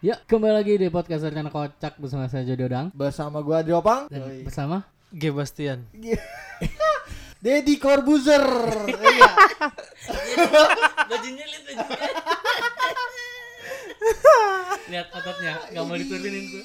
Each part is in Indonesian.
Ya, kembali lagi di podcast Rencana Kocak bersama saya Jody Odang. Bersama gua Adri Opang dan bersama? G. Bastian. Deddy Corbuzier. Iya. Bajunya lihat bajunya. lihat ototnya, nggak mau diturunin tuh.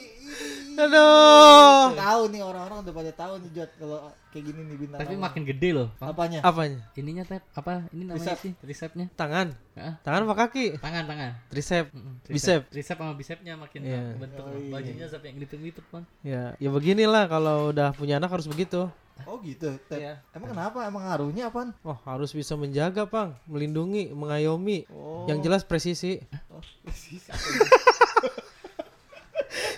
Aduh. Tahu nih orang-orang udah pada tahu nih Jod Kalau kayak gini nih bintang Tapi makin gede loh. Apanya? Apanya? Ininya tep apa? Ini namanya Tricep. sih tricepnya. Tangan. Hah? Tangan apa kaki? Tangan, tangan. Tricep. Mm-mm, Bicep. Tricep sama bicepnya makin Iya. bentuk. Oh, iya. Bajunya sampai yang lipet-lipet, Bang. Ya, ya beginilah kalau udah punya anak harus begitu. Oh gitu Tep. Iya. Emang kenapa? Emang ngaruhnya apaan? Oh, harus bisa menjaga, Pang, melindungi, mengayomi. Oh. Yang jelas presisi. Oh,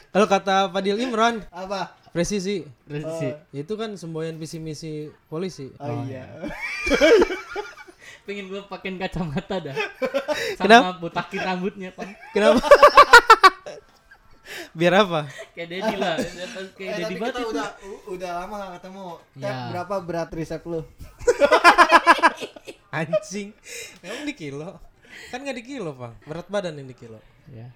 Kalau kata Fadil Imran, Apa? presisi. Presisi. Itu kan semboyan visi misi polisi. Oh, Oh, iya Pengen gua pakein kacamata dah. Sama Kenapa? botakin rambutnya, Bang. Kenapa? Biar apa? Kayak Dedi lah, kayak Eh, Dedi banget kita itu. udah udah lama gak ketemu Tep, Ya. berapa berat tricep lu? Anjing. Emang di kilo? Kan nggak di kilo, Pang. Berat badan yang di kilo. Ya.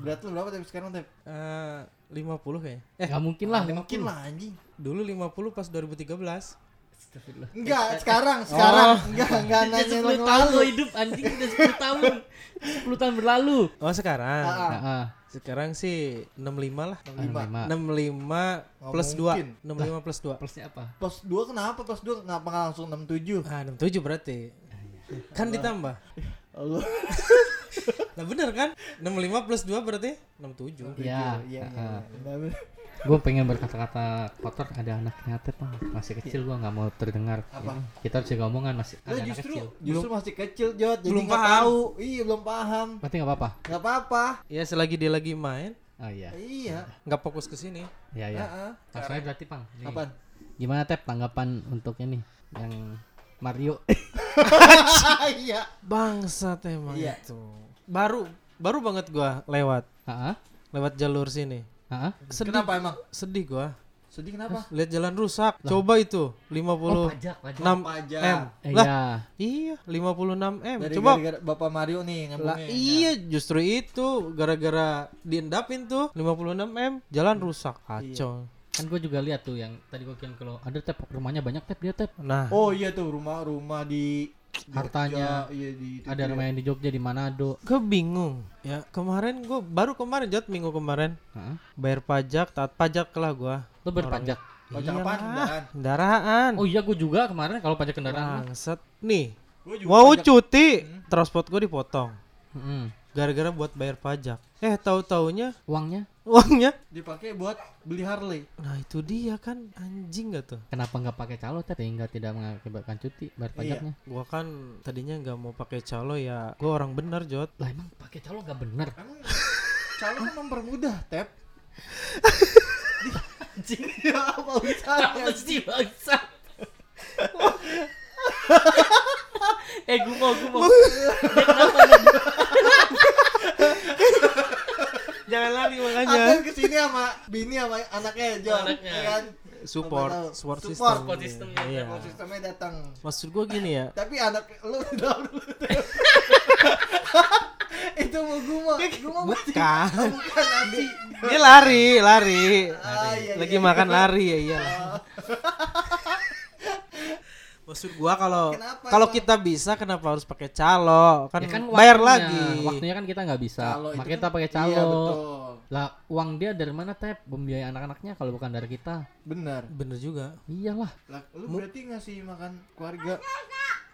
Berat lu berapa Tep sekarang Tep? Eh, 50 kayaknya. Eh, Gak mungkin lah, Nggak 50. Mungkin lah anjing dulu 50 pas 2013. Astagfirullah. Enggak, sekarang, sekarang Oh. Enggak, enggak Udah nanya 10 yang tahun lalu lo hidup anjing udah 10 tahun 10 tahun berlalu Oh, sekarang. Ah, ah. Heeh. Sekarang sih 65 lah. 65 65 Nggak plus mungkin. 2. 65 plus 2. Plusnya apa? Plus 2 kenapa? Plus 2 kenapa nggak langsung 67? Ah, 67 berarti. Kan ditambah. Allah. Nah, bener kan? 65 plus 2 berarti 67. Iya. Iya, iya. heeh. iya. Gue pengen berkata-kata kotor ada anaknya Tep Bang. Masih kecil gua nggak mau terdengar. Apa? Ya, Kita harus jaga omongan masih ada anak justru kecil. justru masih kecil Jod, jadi belum nggak paham. tahu. Iya, belum paham. Berarti nggak apa-apa. Nggak apa-apa. Ya selagi dia lagi main, Oh iya. Iya. nggak fokus ke sini. Iya iya. Aja berarti Pang. Nih. Apaan? Gimana Tep tanggapan untuk ini yang Mario? Iya. Bangsat emang Iya. itu. Baru baru banget gua lewat Heeh. lewat jalur sini. Heeh. Sedih, Kenapa emang? sedih gua. Sedih kenapa? Lihat jalan rusak. Coba itu 50 Oh, pajak, pajak. 6 Pajak. M. Eh, Lah, Iya. iya 56 M. Dari Coba gara-gara Bapak Mario nih lah ngomongnya. iya justru itu gara-gara diendapin tuh 56 M jalan rusak kacau. Kan gue juga lihat tuh yang tadi gue kirim kalau ada Tep rumahnya banyak Tep dia Tep. Nah, Oh iya tuh rumah-rumah di Hartanya. Jogja, iya di Ada yang di Jogja di Manado. gue bingung. Ya kemarin gue baru kemarin jat minggu kemarin Heeh. bayar pajak taat pajak lah gua. Lo berpajak. Pajak Iyalah, apaan? Kendaraan. Kendaraan. Oh iya gue juga kemarin kalau pajak kendaraan. Bangsat. Nih, mau pajak- cuti, transport gue dipotong. Heeh. Gara-gara buat bayar pajak. Eh, tahu-taunya Uangnya uangnya. dipakai buat beli Harley. Nah, itu dia kan anjing gak tuh? kenapa nggak pakai calo Tep sehingga tidak mengakibatkan cuti bayar pajaknya? Gua kan tadinya nggak mau pakai calo ya. Gua orang bener, Jot. Lah emang pakai calo nggak bener? Emang calon kan mempermudah, Tep. Anjing. Ya apa usahanya? Sih bangsa? eh gue mau gue mau. Kenapa? Jangan lari makanya. ke sini sama bini sama anaknya John, Anaknya. ya kan? Support, support Support. system. Support systemnya. Iya. Support sistemnya datang. Maksud gua gini ya. Tapi anak lu. Itu mau gua mau, gua mau Bukan. bukan nanti. Dia lari, lari. Ah, iya, Lagi iya. makan lari ya iyalah. Maksud gua kalau kalau kita bisa kenapa harus pakai calo? Kan, Ya kan bayar waktunya. lagi. Waktunya kan kita nggak bisa. Calo Makanya kan- kita pakai calo. Iya, betul. Lah uang dia dari mana Tep? Membiayai anak-anaknya kalau bukan dari kita. Benar. Bener juga. Iyalah. Lah, lu berarti ngasih makan keluarga.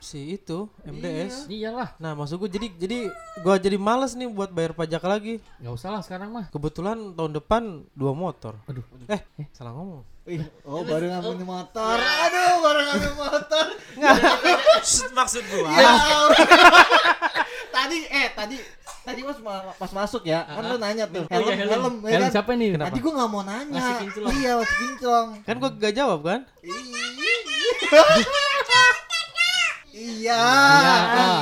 Si itu MDS. Iyalah. Nah, maksud gua jadi jadi gua jadi males nih buat bayar pajak lagi. Nggak usah lah sekarang mah. Kebetulan tahun depan dua motor. Aduh. Eh, salah ngomong. Ih, oh baru ngambil motor. Aduh, baru ngambil motor. Maksud gua. Ya tadi eh tadi tadi pas pas masuk ya, kan lu nanya tuh. Oh iya, Helm, helm, ya Helm kan? siapa nih? Tadi gua nggak mau nanya. Masih kinclong. Iya, masih kinclong. Kan gua gak jawab kan? Iya. Iya,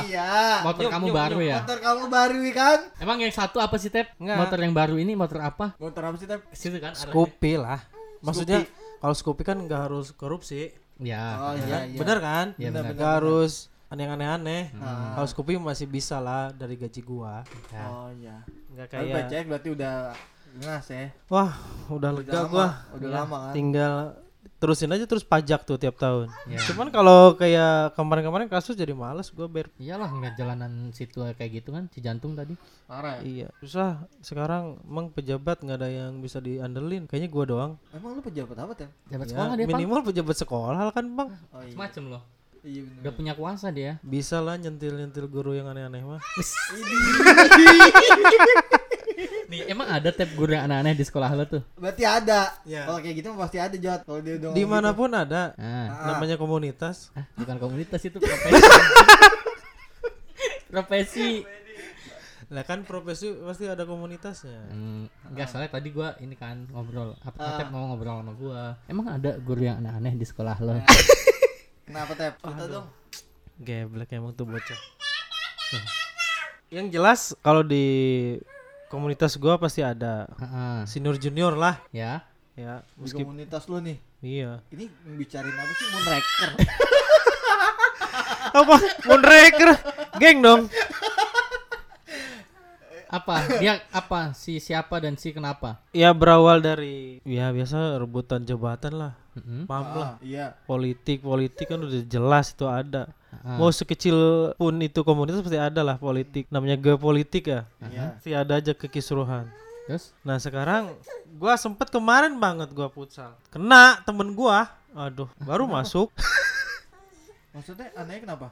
Iya. Motor Yuk, kamu yuk, baru yuk. ya? Motor kamu baru kan? Emang yang satu apa sih Tep? Nggak. Motor yang baru ini motor apa? Motor apa sih, Tep? Situ kan arahnya. Scoopy lah. Maksudnya kalau Scoopy kan nggak harus korupsi. Ya. Oh ya iya, kan? iya. Bener kan? Iya, Bener. Nggak harus aneh-aneh. Ah. Kalau Scoopy masih bisa lah dari gaji gua. Ya. Oh iya. nggak Tapi kayak PCX berarti udah ngas ya. wah udah Udah lega lama, gua Udah Iya. lama kan. tinggal terusin aja terus pajak tuh tiap tahun Ya. cuman kalau kayak kemarin-kemarin kasus jadi males gua bayar Iyalah ngeliat jalanan situ kayak gitu kan, si jantung tadi. Parah ya. iya susah sekarang emang pejabat nggak ada yang bisa diandelin kayaknya gua doang Emang lu pejabat apa tem? Jabat Ya, sekolah dia, Bang. minimal pejabat sekolah kan bang Oh iya. Macem loh. Iya bener. Udah punya kuasa dia. bisa lah nyentil nyentil guru yang aneh-aneh mah Nih, emang ada tab guru yang aneh-aneh di sekolah lo tuh? Berarti ada. Ya. Kalau kayak gitu mah pasti ada Jot. Kalau dia udah di mana pun ada Nah, Ah. namanya komunitas Hah, bukan komunitas itu profesi. profesi. lah kan profesi pasti ada komunitasnya Hmm, enggak soalnya tadi gua ini kan ngobrol apa Ah. Tep mau ngobrol sama gua. Emang ada guru yang aneh-aneh di sekolah lo? gitu. Kenapa tep? Cerita dong. Geblek emang tuh bocah. Yang jelas kalau di komunitas gua pasti ada Heeh. senior junior lah Ya. ya Di meski komunitas lu nih. iya Ini bicarain apa sih Moonraker? apa Moonraker geng dong Apa? Dia apa? Si siapa dan si kenapa? ya berawal dari ya biasa rebutan jabatan lah Heeh. paham lah Ah, iya. politik politik kan udah jelas itu ada Ah. mau sekecil pun itu komunitas pasti ada lah politik namanya geopolitik ya Iya. pasti ada aja kekisruhan Terus? Nah sekarang gua sempet kemarin banget gua futsal. Kena temen gua. Aduh, baru masuk. Maksudnya anehnya kenapa?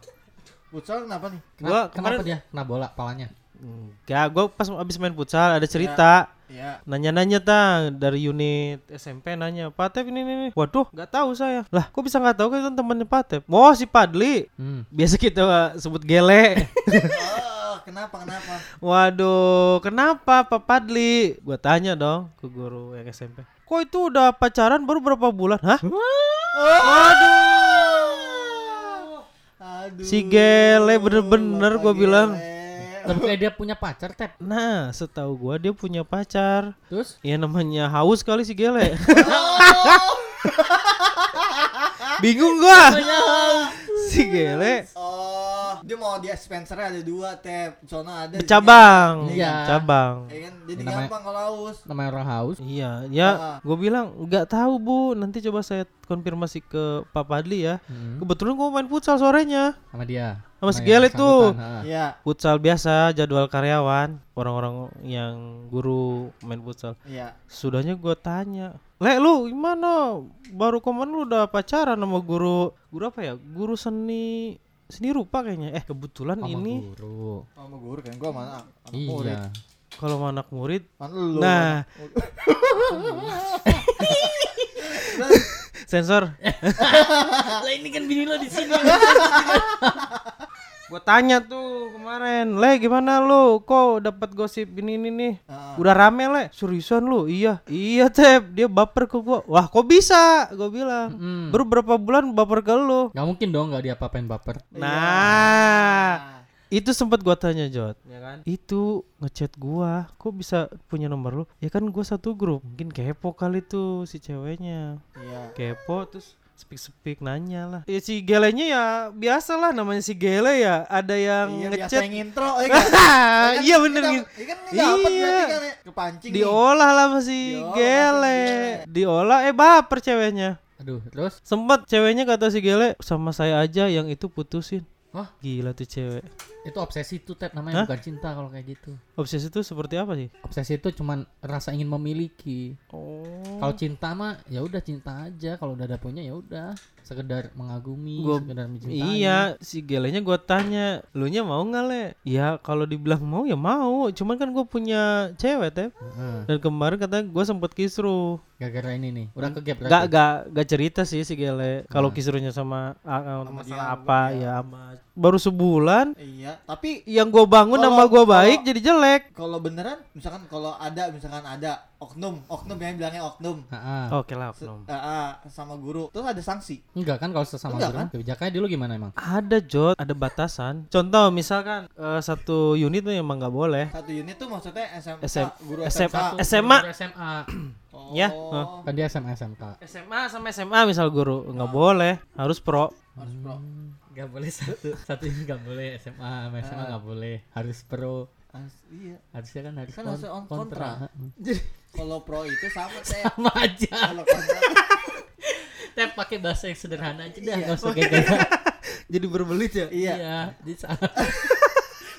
Futsal kenapa nih? Gua Kenapa, kenapa kemarin dia kena bola palanya? Enggak, gua pas abis main futsal ada cerita. Iya. Nanya-nanya tang dari unit SMP nanya, Pak Tep ini, ini. Waduh, nggak tahu saya. Lah, kok bisa nggak tahu kan temannya Pak Tep? Oh, si Padli. Hmm. Biasa kita uh, sebut gele. Oh, kenapa kenapa? Waduh, kenapa Pak Padli? Gua tanya dong ke guru yang SMP. Kok itu udah pacaran baru berapa bulan? Hah? Aduh. Si gele bener-bener gua bilang. Tapi kayak dia punya pacar, Tep. Nah, setahu gua dia punya pacar. Terus? Ya namanya haus kali si gele. Bingung gua. si gele Oh, dia mau di Spencer ada dua tap, sono ada. bercabang. Iya. Cabang. Ya kan, jadi Namanya- gampang kalau haus. Namanya orang haus. Iya, ya Ah. gue bilang nggak tahu bu, nanti coba saya konfirmasi ke Pak Padli ya. Hmm. Kebetulan gua main futsal sorenya, Sama dia. Sama si bersangkutan, ha. Iya, futsal biasa, jadwal karyawan, orang-orang yang guru main futsal. iya. Sudahnya gua tanya, Le lu gimana? Baru kemarin lu udah pacaran sama guru Guru apa ya? Guru seni Seni rupa kayaknya Eh kebetulan Sama ini guru. Sama guru kan gua mana anak murid. Iya. Kalau sama anak murid lu. Nah Sensor Lah ini kan bini lo di sini. Gua tanya tuh kemarin Le gimana lu? Kok dapat gosip ini ini nih? Ah. Udah rame le Seriusan lu? Iya Iya Tep Dia baper ke gua Wah kok bisa? Gua bilang Hmm. Baru berapa bulan baper ke lu Gak mungkin dong gak diapa-apain baper. Nah itu sempat gua tanya Jod ya kan itu ngechat gua kok bisa punya nomor lu ya kan gua satu grup mungkin kepo kali tuh si ceweknya Iya. kepo terus speak speak nanya lah. Ya si gelenya ya biasa lah namanya si gele ya. Ada yang Iya, biasa ngechat yang intro ya kan? iya bener Kita- gitu. Iya kan? Ini dapat Iya. berarti kan ya. Kepancing nih. diolah lah masih Diolah gele. masih diolah eh baper ceweknya. Aduh, terus? sempet ceweknya kata si gele sama saya aja yang itu putusin Wah, gila tuh cewek. Itu obsesi tuh Tep. Namanya Hah? bukan cinta kalau kayak gitu. obsesi itu seperti apa sih? Obsesi itu cuman rasa ingin memiliki. oh. Kalau cinta mah ya udah cinta aja, kalau udah ada punya ya udah sekedar mengagumi, Gua- sekedar mencintai. Iya, si gelenya gua tanya, lu nya mau nggak le? Ya kalau dibilang mau ya mau, cuman kan gue punya cewek teh. Heeh. Dan kemarin katanya gue sempet kisru. Gara-gara ini nih, udah ke gap. Gak gak gak cerita sih si gele. Kalau Nah. kisrunya sama, ah, ah, Sama masalah dia, apa iya. ya sama baru sebulan. Iya, tapi Yang gua bangun Kalau- nama gua baik kalau- jadi jelek. kalau beneran misalkan kalau ada misalkan ada oknum, oknum yang bilangnya oknum. Heeh. Oke lah, Se- oknum. ah, ah, sama guru terus ada sanksi Enggak kan kalau sesama Enggak guru kan? kebijakannya dulu gimana emang? Ada jod, ada batasan. Contoh misalkan eh, satu unit tuh emang nggak boleh. satu unit tuh maksudnya SMK SM guru SMA. SMK SMA. Guru SMA. oh. Ya, Kan dia SMA SMK. SMA sama SMA misal guru nggak boleh, harus pro. harus pro Gak boleh satu, satu ini gak boleh SMA, sama SMA gak boleh, harus pro. As- iya. Harusnya kan harus Kan kon- harusnya on- kontra. kontra. Jadi kalau pro itu sama teh. Sama aja. Kalau kontra Tep pakai bahasa yang sederhana aja dah, Iya. enggak usah gaya. Jadi berbelit ya? iya. Iya, di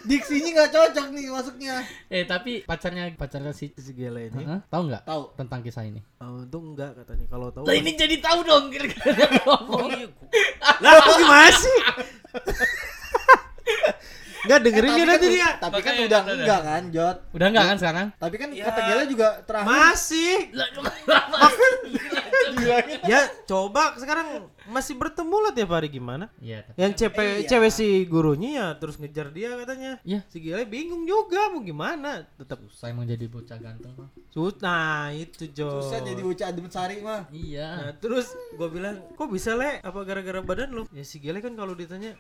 Diksinya nggak cocok nih masuknya. Eh, tapi pacarnya pacarnya si Si gele ini. Heeh, tahu nggak Tahu. tentang kisah ini? Oh, itu enggak katanya. Kalau tahu. Lah ini jadi tahu dong kira-kira ngomong. Lah, aku gimana sih? Enggak dengerin Eh, dia tapi nanti kan- dia. Tapi kan udah enggak kan, Jot. Udah enggak kan sekarang? Tapi kan Ya. kata Gela juga terakhir Masih. Ya, coba sekarang masih bertemu lah tiap hari gimana? Iya, Yang cewek Iya. cewek si gurunya ya terus ngejar dia katanya. Iya. Si Gile bingung juga mau gimana. Tetap saya emang jadi bocah ganteng Bang. Sut, nah itu Jo. susah jadi bocah adem sari mah. Iya. Nah, terus gue bilang, kok bisa le? Apa gara-gara badan lu? Ya si Gile kan kalau ditanya,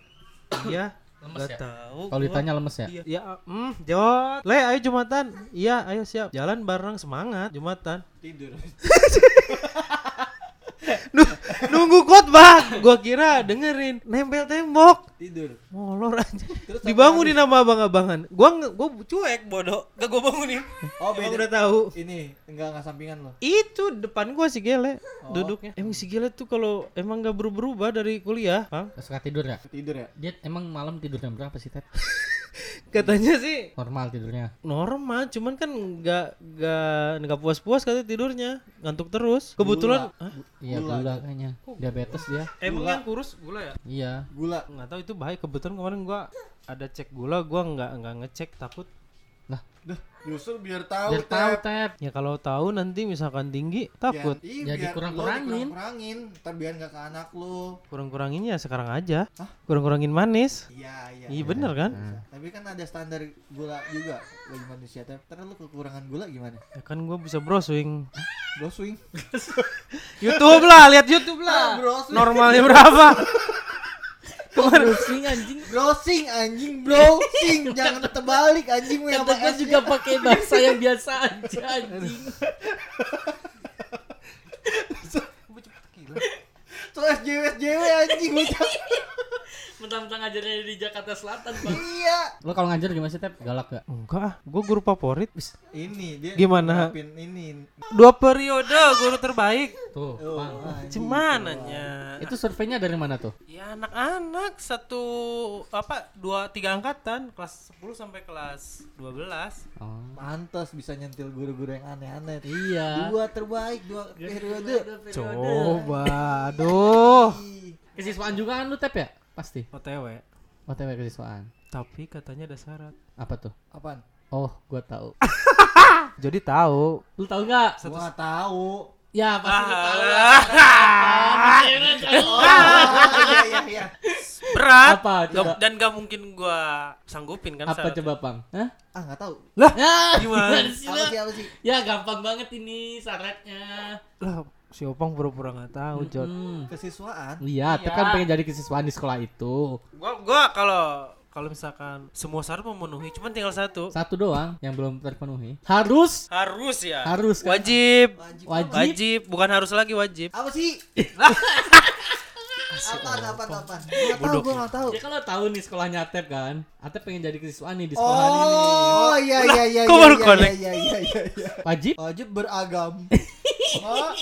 iya. Lemes Gak ya? tahu. Kalau ditanya lemes ya? Iya, ya, hmm, Jot. Le, ayo Jumatan. Iya, ayo siap. Jalan bareng semangat Jumatan. Tidur. Nuh- nunggu khotbah. Gua kira dengerin nempel tembok. Tidur. Molor aja. Terus Dibangunin sama abang-abangan. Gua gua cuek bodoh. Gak gua bangunin. Oh, beda. udah tahu. Ini enggak enggak sampingan lo. Itu depan gua si Gele Oh. duduknya. Emang si Gele tuh kalau emang gak berubah dari kuliah. Nggak suka tidur ya? Tidur ya? Dia emang malam tidur jam berapa sih, Ted? Katanya sih Normal tidurnya. normal, cuman kan nggak nggak nggak puas-puas katanya tidurnya, ngantuk terus. Kebetulan, Hah? Iya, Gula. gula kayaknya. Diabetes dia. emang yang kurus gula ya? Iya. Gula. Nggak tahu itu bahaya. Kebetulan kemarin gua ada cek gula, gua nggak nggak ngecek takut. Lah, Dah, justru biar tahu. biar tahu, Tep. Ya kalau tahu nanti misalkan tinggi takut. Biar, iya, Jadi biar kurang-kurangin. lo kurangin Ntar biar nggak ke anak lu. Kurang-kurangin ya sekarang aja. Hah? Kurang-kurangin manis. Iya, iya. Iya bener kan? Nah, Tapi kan ada standar gula juga bagi manusia. Tapi ntar lu kekurangan gula gimana? Ya kan gua bisa browsing. Bro swing. YouTube lah, lihat YouTube lah. Ah, browsing. Normalnya berapa? Pusing anjing. Browsing anjing browsing jangan terbalik anjing lu yang S juga pakai bahasa yang biasa aja anjing. So SJW SJW anjing. Mentang-mentang ngajarnya di Jakarta Selatan, Bang. Iya. Lo kalau ngajar gimana sih, Tep? Galak gak? Enggak, ah. gua guru favorit. Ini dia Gimana? ini. Dua periode guru terbaik. Tuh, Oh, Bang. anjing. Cumananya Itu surveinya dari mana tuh? ya anak-anak satu apa dua tiga angkatan kelas 10 sampai kelas 12 Oh. Pantas bisa nyentil guru-guru yang aneh-aneh. Iya. Dua terbaik dua periode. coba aduh Kesiswaan juga kan lu, Tep ya? Pasti. OTW OTW kesiswaan. tapi katanya ada syarat Apa tuh? Apaan? Oh, gua tahu. jadi tahu Lu tahu nggak? Gua tahu. Ya, pasti lu tahu. Ah. lah. Tahu. Oh, iya iya iya. berat Apa? Gak- Coba. dan gak mungkin gua sanggupin kan Apa coba, Bang? Hah? Ah nggak tahu. Ya, Gimana? apa sih? Ya, gampang banget ini syaratnya. lah si opang pura-pura nggak tahu Jod Hmm. Kesiswaan. Iya, Tep Iya. kan pengen jadi kesiswaan di sekolah itu. gua gua kalau kalau misalkan semua syarat memenuhi cuman tinggal satu Satu doang yang belum terpenuhi. Harus harus ya harus kan? wajib Wajib. Wajib. wajib bukan harus lagi wajib Apa sih? Apaan apaan? Gua nggak tahu, gua nggak tahu. Ya kalau tahu nih sekolahnya Atep kan. Atep pengen jadi kesiswaan nih di sekolahan ini. Oh iya iya iya kok iya iya, iya iya iya iya. Wajib? Wajib beragam. Oh,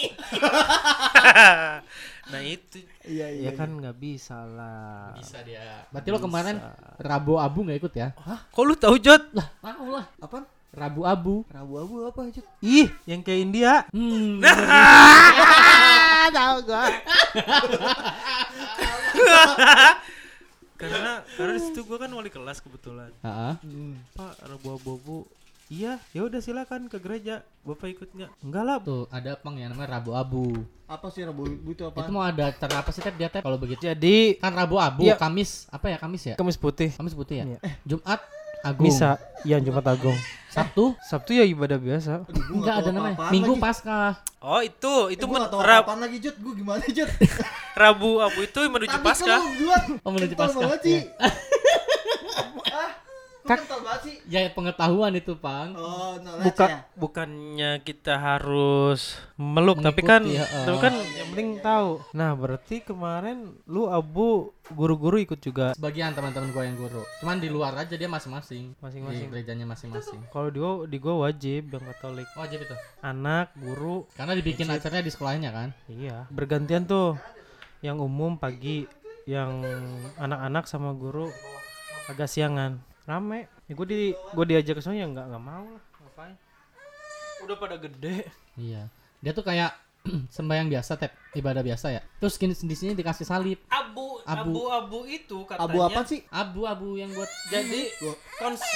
nah itu iya iya. ya kan nggak bisa lah Bisa dia. Berarti lo kemarin Rabu Abu nggak ikut ya? kok lu tahu Jod Lah, tahu lah. Apaan? Rabu Abu. Rabu-abu apa aja? ih yang kayak India Hmm. tahu gua karena karena di situ gua kan wali kelas kebetulan Heeh. pak rabu abu iya ya udah silakan ke gereja bapak ikut nggak enggak lah Tuh, ada pang yang namanya Rabu Abu. Apa sih Rabu-abu itu Itu apa? mau ada acara apa sih Tep dia Tep kalau begitu? jadi Kan Rabu Abu, Iya. Kamis apa ya Kamis ya? kamis putih Kamis putih ya? Iya. Jumat Agung. misa iya Jumat Agung Sabtu Sabtu ya ibadah biasa Aduh, enggak nggak ada namanya. Minggu lagi. Paskah. oh itu itu Eh, gua men- Rab- apaan lagi Jut, gua gimana Jut? rabu abu itu menuju pasca Oh, menuju banget sih. Kak. Ya pengetahuan itu, Pang. Oh, Buka, ya. bukannya kita harus meluk tapi kan Mengikuti, heeh. tapi kan yang penting tahu nah berarti kemarin lu abu guru-guru ikut juga Sebagian teman-teman gua yang guru. Cuman di luar aja dia masing-masing. Di masing-masing gerejanya masing-masing. kalau di gua di gua wajib yang katolik Wajib itu. anak guru Karena dibikin acaranya di sekolahnya kan. iya bergantian tuh yang umum pagi yang anak-anak sama guru agak siangan rame. Ya gua di gua diajak ke sana ya nggak nggak mau lah. Ngapain? Udah pada gede. Iya. Dia tuh kayak sembahyang biasa, tep. Ibadah biasa ya. Terus gini di sini dikasih salib. abu Abu. abu itu katanya. Abu apa sih? Abu-abu yang buat jadi kons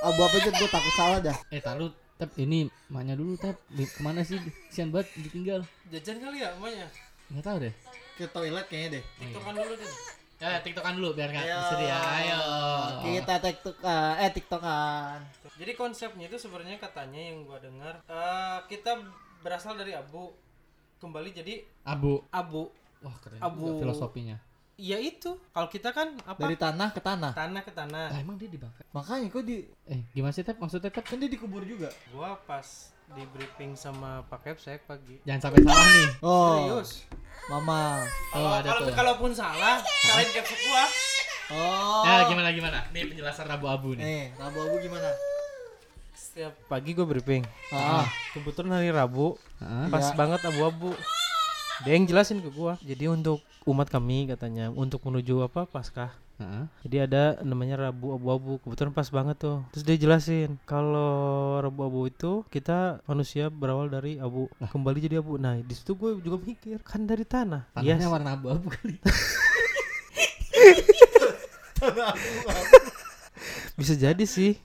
Abu apa aja? Gue takut salah dah. eh taruh tep. Ini maknya dulu tep. Di, ke mana sih? Sian banget ditinggal. Jajan kali ya emaknya? Nggak tahu deh. Ke toilet kayaknya deh. tiktokan dulu deh ya tiktokan dulu biar nggak Ayo. sedih ya ayo Kita tiktokan, eh tiktokan. Jadi konsepnya itu sebenarnya katanya yang gua dengar eh, kita berasal dari abu kembali jadi abu abu. wah keren Abu. juga filosofinya Iya itu. Kalau kita kan apa? Dari tanah ke tanah. tanah ke tanah. lah emang dia dibakar Makanya kok di eh gimana sih tep maksudnya tep kan dia dikubur juga. Gua pas di briefing sama Pak Kepsek pagi. jangan sampai salah nih Oh, Serius. mama. oh ada Kalau tuh kalaupun salah, salahin Kepsek gua. Oh. ya gimana gimana nih penjelasan abu-abu nih Eh, Rabu-Abu gimana? Setiap pagi gua briefing. Ah, Kebetulan hari Rabu, Heeh. pas Iya. banget abu-abu. Dia yang jelasin ke gua. Jadi untuk umat kami katanya untuk menuju apa Paskah Heeh. Jadi ada namanya Rabu Abu-Abu. Kebetulan pas banget tuh. Terus dia jelasin kalau Rabu Abu itu kita manusia berawal dari abu, kembali jadi abu. Nah, di situ gue juga mikir, kan dari tanah. tanahnya Yes. warna abu-abu kali Bisa jadi sih.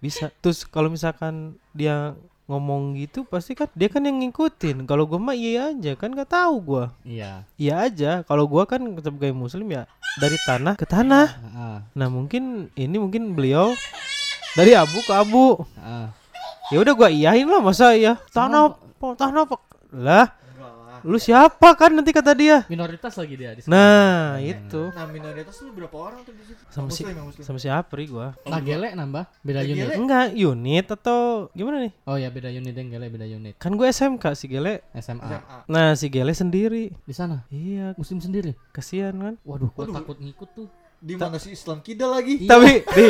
Bisa. Terus kalau misalkan dia ngomong gitu pasti kan dia kan yang ngikutin. Kalau gua mah iya aja kan nggak tahu gua. iya Iya aja. Kalau gua kan sebagai muslim ya dari tanah ke tanah. Nah, mungkin ini mungkin beliau dari abu ke abu. Ya udah gua iyain lah masa ya tanah apa tanah apa lah. Lu siapa kan nanti kata dia? Minoritas lagi dia di sana. nah itu. Nah, minoritas lu berapa orang tuh di situ? sama si sama si Apri gua? Lah gele nambah. Beda Lah, unit. Gele. enggak unit atau gimana nih? Oh ya beda unit yang gele beda unit. Kan gue SMK si Gele. SMA SMA. nah si Gele sendiri. Di sana? Iya. Muslim sendiri? Kasihan kan? Waduh gua Waduh. takut ngikut tuh Di mana sih Islam Kidal lagi? tapi di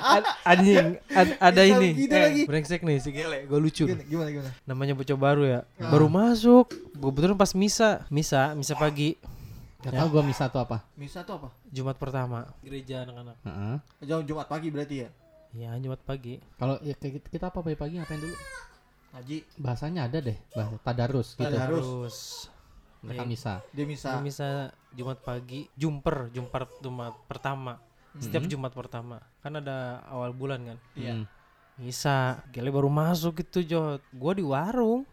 Ad- anjing ad- ada Islam ini kita lagi. brengsek nih si Gele gue lucu Gimana gimana? gimana? namanya bocah baru ya Ah. baru masuk kebetulan pas misa misa misa pagi Gak Ya. tau gua misa tuh apa Misa tuh apa? Jumat pertama gereja anak-anak Heeh. Jam Jumat pagi berarti ya? ya Jumat pagi kalau ya kita, kita apa pagi-pagi ngapain dulu Haji, bahasanya ada deh bahasa tadarus gitu Tadarus. Mereka Iya. misa dia misa. Ini misa Jumat pagi, Jumper, Jumat Jumat pertama. Setiap Mhm. Jumat pertama. Kan ada awal bulan kan. Iya. Hmm. Misa, Gele baru masuk itu Jot. Gua di warung.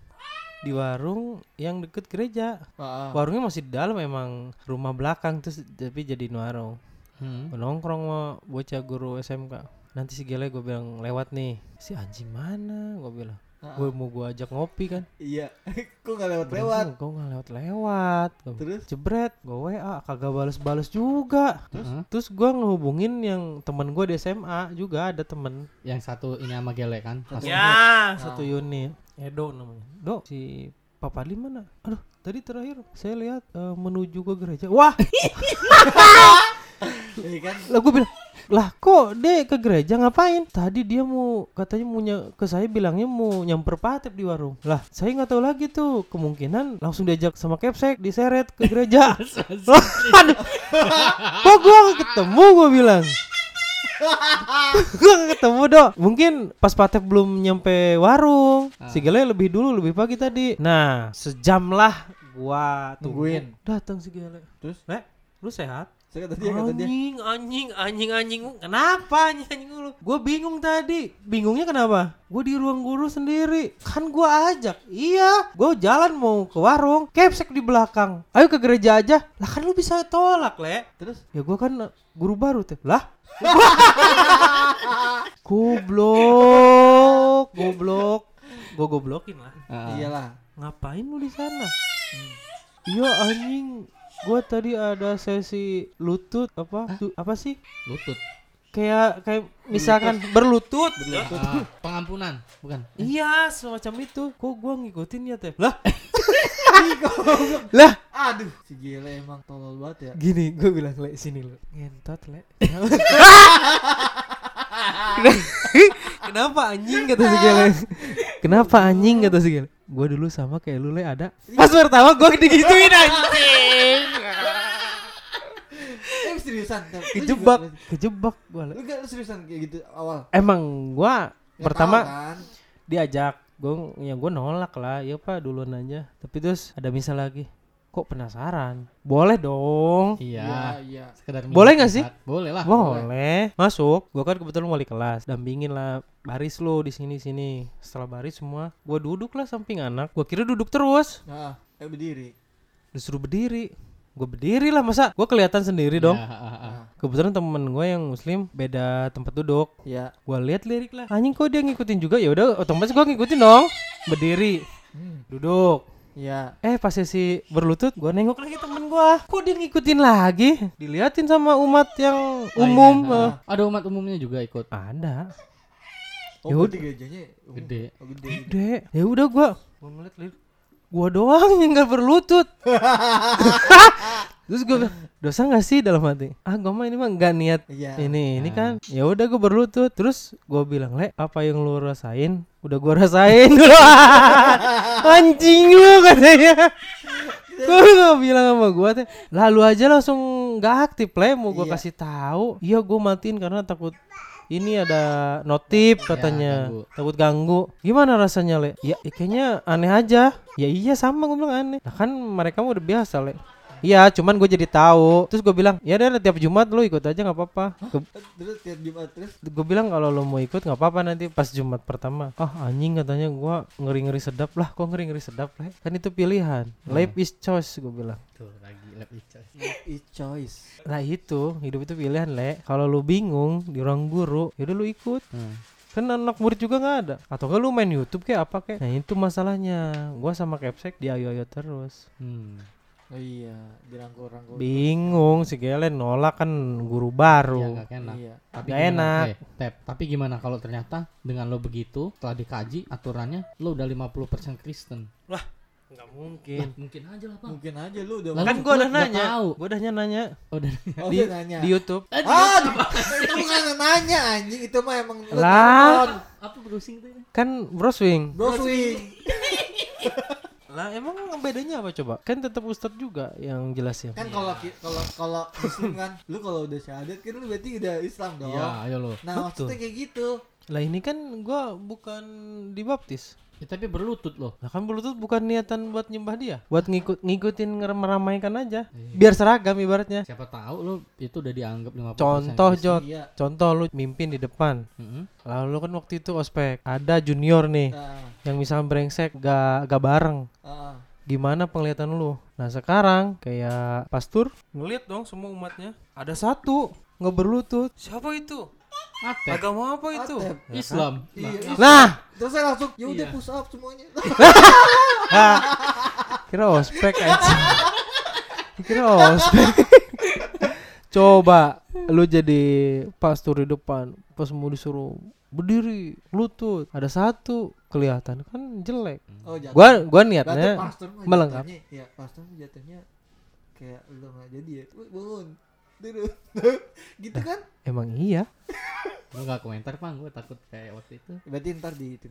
Di warung yang deket gereja. Ah, ah. Warungnya masih di dalam emang rumah belakang terus tapi jadi warung. Hmm. Nongkrong sama bocah guru SMK. Nanti si Gele gue bilang lewat nih. Si anjing mana? Gue bilang. Ah. Gue mau gua ajak ngopi kan. Iya. Kok nggak lewat lewat? Gue nggak lewat lewat. Terus? jebret gue WA kagak bales-bales juga Heeh. terus gue ngehubungin yang temen gue di SMA juga ada temen yang satu ini sama gele kan Pas- ya satu unit Edo namanya Do si Papa Lim mana aduh tadi terakhir saya lihat eh, menuju ke gereja wah Iya kan? lah gue bilang lah kok deh ke gereja ngapain? Tadi dia mau katanya mau ke saya bilangnya mau nyamper patep di warung. Lah saya nggak tahu lagi tuh kemungkinan langsung diajak sama kepsek diseret ke gereja. Aduh. kok gua nggak ketemu gua bilang? Gua nggak ketemu dok. Mungkin pas patep belum nyampe warung si Gele lebih dulu lebih pagi tadi. Nah sejam lah gua tungguin. Datang si Gele Terus? Nek, lu sehat Saya kata dia kata dia. anjing, anjing, anjing, anjing. Kenapa anjing, anjing lu? Gue bingung tadi. Bingungnya kenapa? Gue di ruang guru sendiri. Kan gue ajak. Iya, gue jalan mau ke warung. Kepsek di belakang. Ayo ke gereja aja. Lah kan lu bisa tolak, Le. Terus? Ya gue kan uh, guru baru tuh. Lah? goblok, goblok. Gue goblokin lah. Ah. Iyalah. Ngapain lu di sana? Iya anjing. Gua tadi ada sesi lutut apa tu- apa sih? Lutut. kayak kayak misalkan berlutut, Ah, pengampunan, bukan? iya semacam itu. Kok gua ngikutin ya teh? Lah. Lah. Aduh, si gile emang. Tolol banget ya. gini gue bilang le sini le ngentot le kenapa anjing kata si Gele kenapa anjing kata si Gele gue dulu sama kayak lu le ada. Pas pertama gue digituin anjing seriusan. Kejebak kejebak gue Lu gak lu seriusan kayak gitu awal. emang gue Ya, pertama kan. diajak gue ya gue nolak lah ya pak duluan aja tapi terus ada misal lagi kok penasaran boleh dong Iya. iya. Sekedar Boleh nggak sih? Boleh lah. Boleh. Masuk. Gua kan kebetulan wali kelas. Dampingin lah baris lo di sini sini. Setelah baris semua, gua duduk lah samping anak. Gua kira duduk terus. Nah, eh berdiri. Disuruh berdiri. Gua berdiri lah masa. Gua kelihatan sendiri dong. Ya, ah, ah, ah. Kebetulan temen gue yang muslim beda tempat duduk. Ya. Gua lihat lirik lah. Anjing kok dia ngikutin juga ya udah otomatis gua ngikutin dong. Berdiri. Hmm. Duduk. Ya. Eh pas sesi berlutut gua nengok lagi temen gua Kok dia ngikutin lagi Diliatin sama umat yang umum iya. eh. Ah, Ada umat umumnya juga ikut. Ada Oh, Yaudah. gerejanya umum. Gede. Oh, gede. Gede. Ya udah gua gua ngeliat lirik. Gua doang yang gak berlutut. Terus gua bilang, dosa gak sih dalam hati? Ah gua mah ini mah gak niat Iya. ini ini kan. Ya udah gua berlutut. Terus gua bilang, "Le, apa yang lu rasain? Udah gua rasain." Anjing lu katanya. Gua gak bilang sama gua teh. Lalu aja langsung gak aktif, Le. Mau gua Iya. kasih tahu. Iya, gua matiin karena takut ini ada notif katanya ganggu. takut ganggu gimana rasanya le ya ya kayaknya aneh aja ya iya sama gue bilang aneh nah kan mereka mah udah biasa le Iya, cuman gue jadi tahu. Terus gue bilang, ya udah tiap Jumat lu ikut aja nggak apa-apa. Terus tiap Jumat terus Gue bilang kalau lo mau ikut nggak apa-apa nanti pas Jumat pertama. Ah anjing katanya gua ngeri-ngeri sedap lah. Kok ngeri-ngeri sedap lah? Kan itu pilihan. Life is choice gue bilang. Tuh lagi lab ica. It choice. Lah itu hidup itu pilihan le. Kalau lu bingung di ruang guru, yaudah lu ikut. Hmm. Kan anak murid juga nggak ada. Atau kan lu main YouTube kayak apa kayak. Nah itu masalahnya. Gua sama Capsek di ayo-ayo terus. Hmm. Oh iya, dirangkul-rangkul. Bingung si Gelen nolak kan guru Iya baru. nggak enak. Iya. Tapi Nggak gimana- enak. eh, Tep, tapi gimana kalau ternyata dengan lo begitu setelah dikaji aturannya lo udah 50% Kristen. Nggak mungkin. Lah, mungkin aja lah, Bang. Mungkin aja lu udah Lalu kan gua gua udah nanya. tahu. Gua udah nanya Oh, udah. Oh, di, nanya. di YouTube. Eh, Ah, itu bukan nanya anjing, itu mah emang lu Lah. apa browsing tuh? Kan bro swing. Lah emang bedanya apa coba? Kan tetap ustadz juga yang jelasin. Kan kalau kalau kalau muslim kan, lu kalau udah syahadat kan lu berarti udah Islam dong. Iya, ayo lo. Nah, Betul. maksudnya kayak gitu. Lah ini kan gua bukan dibaptis. Ya, tapi berlutut loh. Lah kan berlutut bukan niatan buat nyembah dia, buat ngikut ngikutin ngeram- meramaikan aja. Iya. Biar seragam ibaratnya. Siapa tahu lo itu udah dianggap 50% Contoh Kristen. Jot, Iya. contoh lu mimpin di depan. Mm-mm. Lalu kan waktu itu ospek, ada junior nih Nah, yang misalnya brengsek gak gak bareng. ah, Gimana penglihatan lu? Nah sekarang kayak pastur ngeliat dong semua umatnya. Ada satu nggak berlutut. Siapa itu? Atep. Agama apa itu? Atep. Islam. Iya, iya. Nah, Terus saya langsung, ya udah Iya. push up semuanya. Hah. kira ospek aja. kira ospek. Coba lu jadi pastor di depan, pas mau disuruh berdiri, lutut, ada satu kelihatan kan jelek. Oh, jatuh. Gua gua niatnya melengkap. Ya, pastor jatuhnya kayak lu nggak jadi ya. Bangun. Gitu kan? emang iya. Gue gak komentar bang, gue takut kayak waktu itu. Berarti ntar di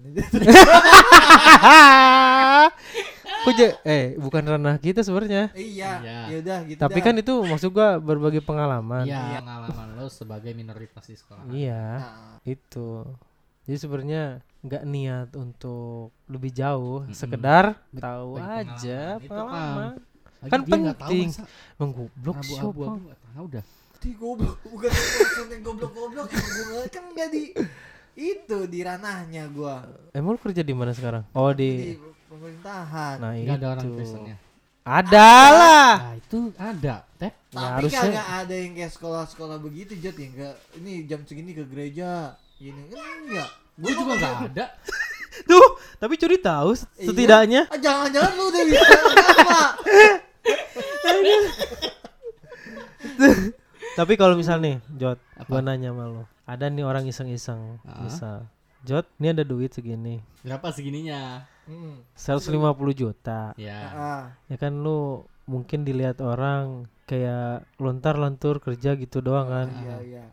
ja- eh bukan ranah kita sebenarnya. Iya, Iya. ya udah gitu. Tapi dah. kan itu maksud gua berbagi pengalaman. Iya, pengalaman lo sebagai minoritas di sekolah. Iya, Nah, itu. Jadi sebenarnya nggak niat untuk lebih jauh, Mm-mm. sekedar tahu aja pengalaman itu, Kang. pengalaman. Lagi Kan nggak penting. masa Menggoblok siapa? Abu-abu gak tahu dah. di goblok bukan yang goblok-goblok kan enggak di itu di ranahnya gua Emang lu kerja di mana sekarang? Oh di di. pemerintahan. Nah Gak ada orang itu. Kristennya. Ada lah. Nah itu ada, Tep. Ya, Tapi harusnya- kagak ada yang kayak sekolah-sekolah begitu Jot yang enggak ini jam segini ke gereja. Ini kan enggak. Gue juga gak ada. Tuh, tapi curi tahu Iya. setidaknya. Ah, jangan-jangan lu udah bisa apa? Tapi kalau misal nih, Jot, Apa? gua nanya sama lo. Ada nih orang iseng-iseng, Ah. misal, Jot, ini ada duit segini, Berapa segininya? Hmm. 150 juta. Ya. Ah, Ya kan lu mungkin dilihat orang kayak lontar-lantur kerja gitu doang kan. iya iya.